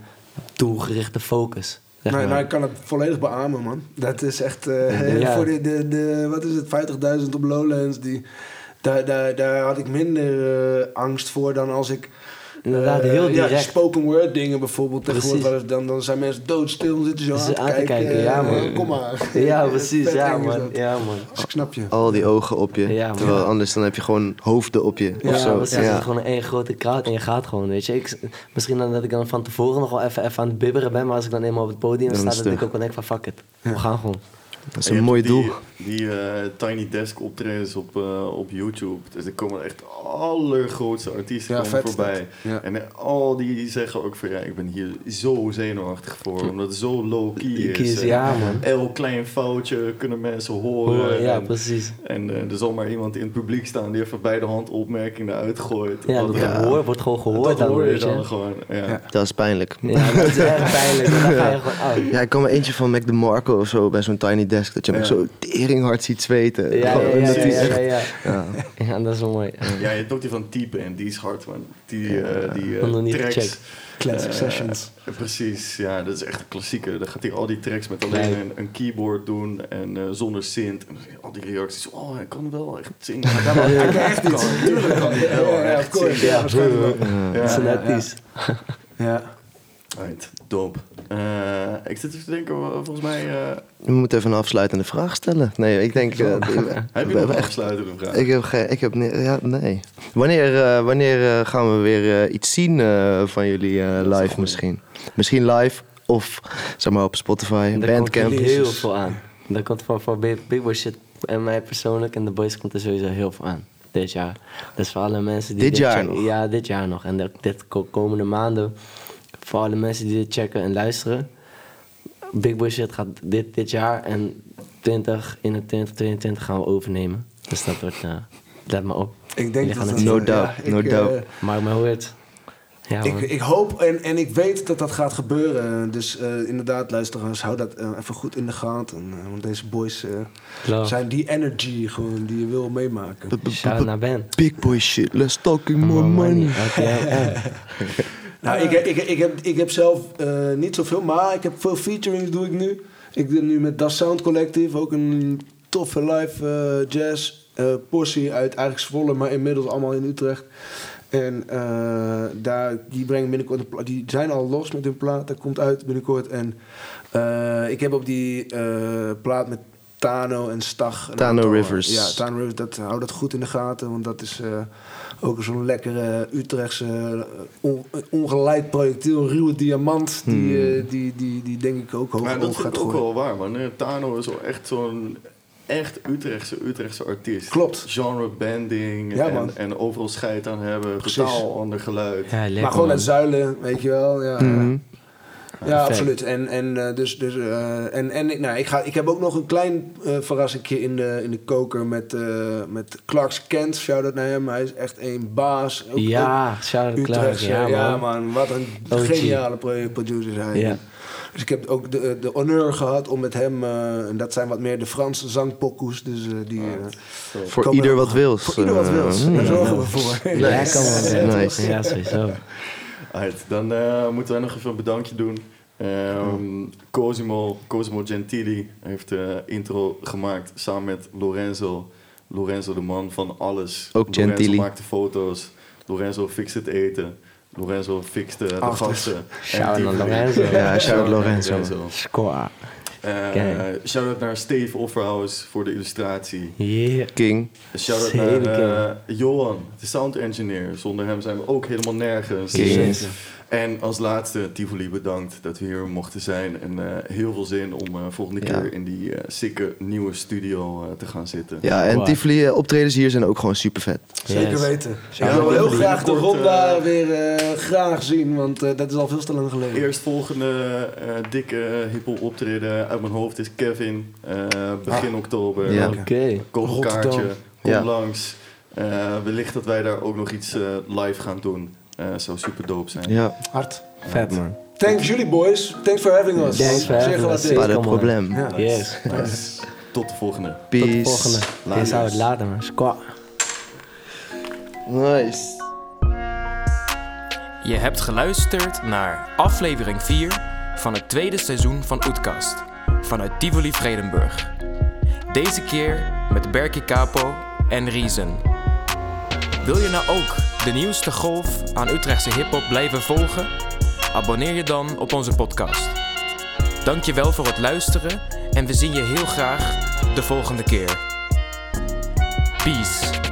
doelgerichte focus. Zeg Nou, nou, ik kan het volledig beamen, man. Dat is echt... eh, Ja. Voor de, de, de, wat is het, 50.000 op Lowlands, die, daar, daar, daar had ik minder eh, angst voor dan als ik... Inderdaad, eh, heel Ja, direct. spoken word dingen bijvoorbeeld. Tegenwoordig dan, dan zijn mensen doodstil, zitten Ze aan te kijken. ja, man. Kom maar. Ja, precies. Ja, man. Ja, man. Dus ik snap je. Al die ogen op je. Ja. Terwijl Ja. anders dan heb je gewoon hoofden op je. Ja, of zo. precies. Het is gewoon een één grote crowd en je gaat gewoon, weet je. Ik, misschien dan dat ik dan van tevoren nog wel even, even aan het bibberen ben, maar als ik dan eenmaal op het podium Dan sta, denk ik ook wel denk van fuck it. We gaan gewoon. Dat is En een mooi die- doel. Die eh, Tiny Desk optredens op, eh, op YouTube. Dus er komen echt allergrootste artiesten Ja, is voorbij. Ja. En eh, al die zeggen ook van ja, ik ben hier zo zenuwachtig voor. Omdat het zo is. Kies, En ja, man. Elk klein foutje kunnen mensen horen. Horen, ja, en, precies. en er zal maar iemand in het publiek staan die even bij de hand opmerkingen uitgooit. Ja, dat gehoor wordt gewoon gehoord dat dan, hoor je weet je. dan gewoon. Ja. Ja. Dat is pijnlijk. Ja, dat is erg pijnlijk. want Dan ga je gewoon, oh. Ja, ik kan me eentje van Mac DeMarco of zo bij zo'n Tiny Desk. Dat je hem Ja. zo teringhard ziet zweten. Ja, ja, ja, dat ja, ja, echt- ja, ja. ja. Ja, dat is wel mooi. Ja, je hebt ook die van Type en die is hard, man. Die, eh die Nog niet tracks. gecheckt. Classic Eh, sessions. Precies, ja, dat is echt een klassieker. Dan gaat hij al die tracks met alleen Nee. een, een keyboard doen en eh, zonder synth. En al die reacties, oh, hij kan wel echt zingen. Ja, maar hij kan echt iets. Natuurlijk kan hij wel Ja, ja, echt zingen. Ja. Dat is een ja, artiest. Ja. Right, dope. Eh, ik zit even te denken, volgens mij... eh, We moeten even een afsluitende vraag stellen. Nee, ik denk... eh, heb je we nog een afsluitende vraag? Ik heb geen... Ik heb, ja, nee. Wanneer, eh, wanneer gaan we weer eh, iets zien eh, van jullie eh, live misschien? Misschien live of zeg maar op Spotify, Daar Bandcamp. komt heel veel aan. Daar komt voor, voor Big Boy Shit en mij persoonlijk en de boys komt er sowieso heel veel aan. Dit jaar. Dus voor alle mensen die Dit jaar nog? Ja, dit jaar nog. En de, dit ko- komende maanden. Voor alle mensen die dit checken en luisteren. Big Boy Shit gaat dit, dit jaar en 20, 21, 22 gaan we overnemen. Dus dat wordt... eh let maar op. Ik denk dat het... het No doubt, ja, no ik, doubt. eh, Maak me hoort. Ja, Ik, ik hoop en, en ik weet dat dat gaat gebeuren. Dus eh, inderdaad, luisteraars, hou dat eh, even goed in de gaten. Want deze boys eh, zijn die energy gewoon die je wil meemaken. Shout naar Ben. Big boy shit, let's talking more money. Nou, ik, ik, ik, heb, ik heb zelf eh, niet zoveel, maar ik heb veel featurings doe ik nu. Ik doe nu met Das Sound Collective, ook een toffe live eh, jazz portie uit eigenlijk Zwolle, maar inmiddels allemaal in Utrecht. En daar, die brengen binnenkort een pla- die zijn al los met hun plaat, dat komt uit binnenkort. En ik heb op die plaat met Tano en Stag. Tano Rivers. Ja, Tano Rivers, dat, hou dat goed in de gaten, want dat is ook zo'n lekkere Utrechtse eh, on- ongeleid projectiel, ruwe diamant, die, Hmm. eh, die, die, die denk ik ook hoog, Maar dat gaat ook gooien. wel waar, man. Eh, Tano is wel echt zo'n echt Utrechtse, Utrechtse artiest. Klopt. Genre bending Ja, en, en overal scheid aan hebben. Precies. Totaal ander geluid. Ja, lekker, Maar gewoon man. uit zuilen, weet je wel. Ja, Mhm. Ja, absoluut. En, en, eh, dus, dus, eh, en, en ik- nou, ik, ga, ik heb ook nog een klein verrassingje in de, in de koker met, eh met Clarks Kent. Shout-out naar hem. Hij is echt een baas. Ook, Ja, shout-out Clark. Utrecht. Ja, Ja, man. Wat een OG. geniale pro- producer is hij. Ja. Dus ik heb ook de, de honneur gehad om met hem... eh, en dat zijn wat meer de Franse zangpokoes. Dus eh, die... Voor ieder wel- wat wils. Voor ieder wat wils. mm. Daar zorgen we voor. Lekker man. Nice. Ja, sowieso. Dan eh, moeten wij nog even een bedankje doen. Ehm, Cosimo, Cosimo Gentili heeft de intro gemaakt samen met Lorenzo. Lorenzo, de man van alles. Ook Gentili. Lorenzo maakt de foto's. Lorenzo fixt het eten. Lorenzo fixt de, de Afters. gasten. Naar Tivoli. Lorenzo. Ja, shout-out naar Lorenzo. Squad. Eh, Gang. Shout-out naar Steve Offerhouse voor de illustratie. Yeah. King. Shout-out Zeker. naar eh, Johan, de sound engineer. Zonder hem zijn we ook helemaal nergens. Yes. En als laatste, Tivoli bedankt dat we hier mochten zijn. En eh, heel veel zin om eh, volgende Ja. keer in die eh sikke nieuwe studio te gaan zitten. Ja, en Wow. Tivoli optredens hier zijn ook gewoon super vet. Zeker Yes. weten. Ik Ja, wil heel graag de Ronda weer eh, graag zien. Want eh, dat is al veel te lang geleden. Eerstvolgende eh dikke hiphop optreden uit mijn hoofd is Kevin. eh, begin Ah. oktober. Ja. Oké. Koop Rotterdam. kaartje, kom Ja. langs. Eh, wellicht dat wij daar ook nog iets eh, live gaan doen. Eh zou super dope zijn. Ja, Hard. Vet man. Thanks jullie boys. Thanks for having us. Thanks for having us. pas probleem. Yes. Tot de volgende. Tot de Peace. volgende. Zou het later man. Squad. Nice. Je hebt geluisterd naar aflevering 4 van het tweede seizoen van Oetkast vanuit Tivoli Vredenburg. Deze keer met Berkie Capo en Reason. Wil je nou ook de nieuwste golf aan Utrechtse hiphop blijven volgen? Abonneer je dan op onze podcast. Dankjewel voor het luisteren en we zien je heel graag de volgende keer. Peace.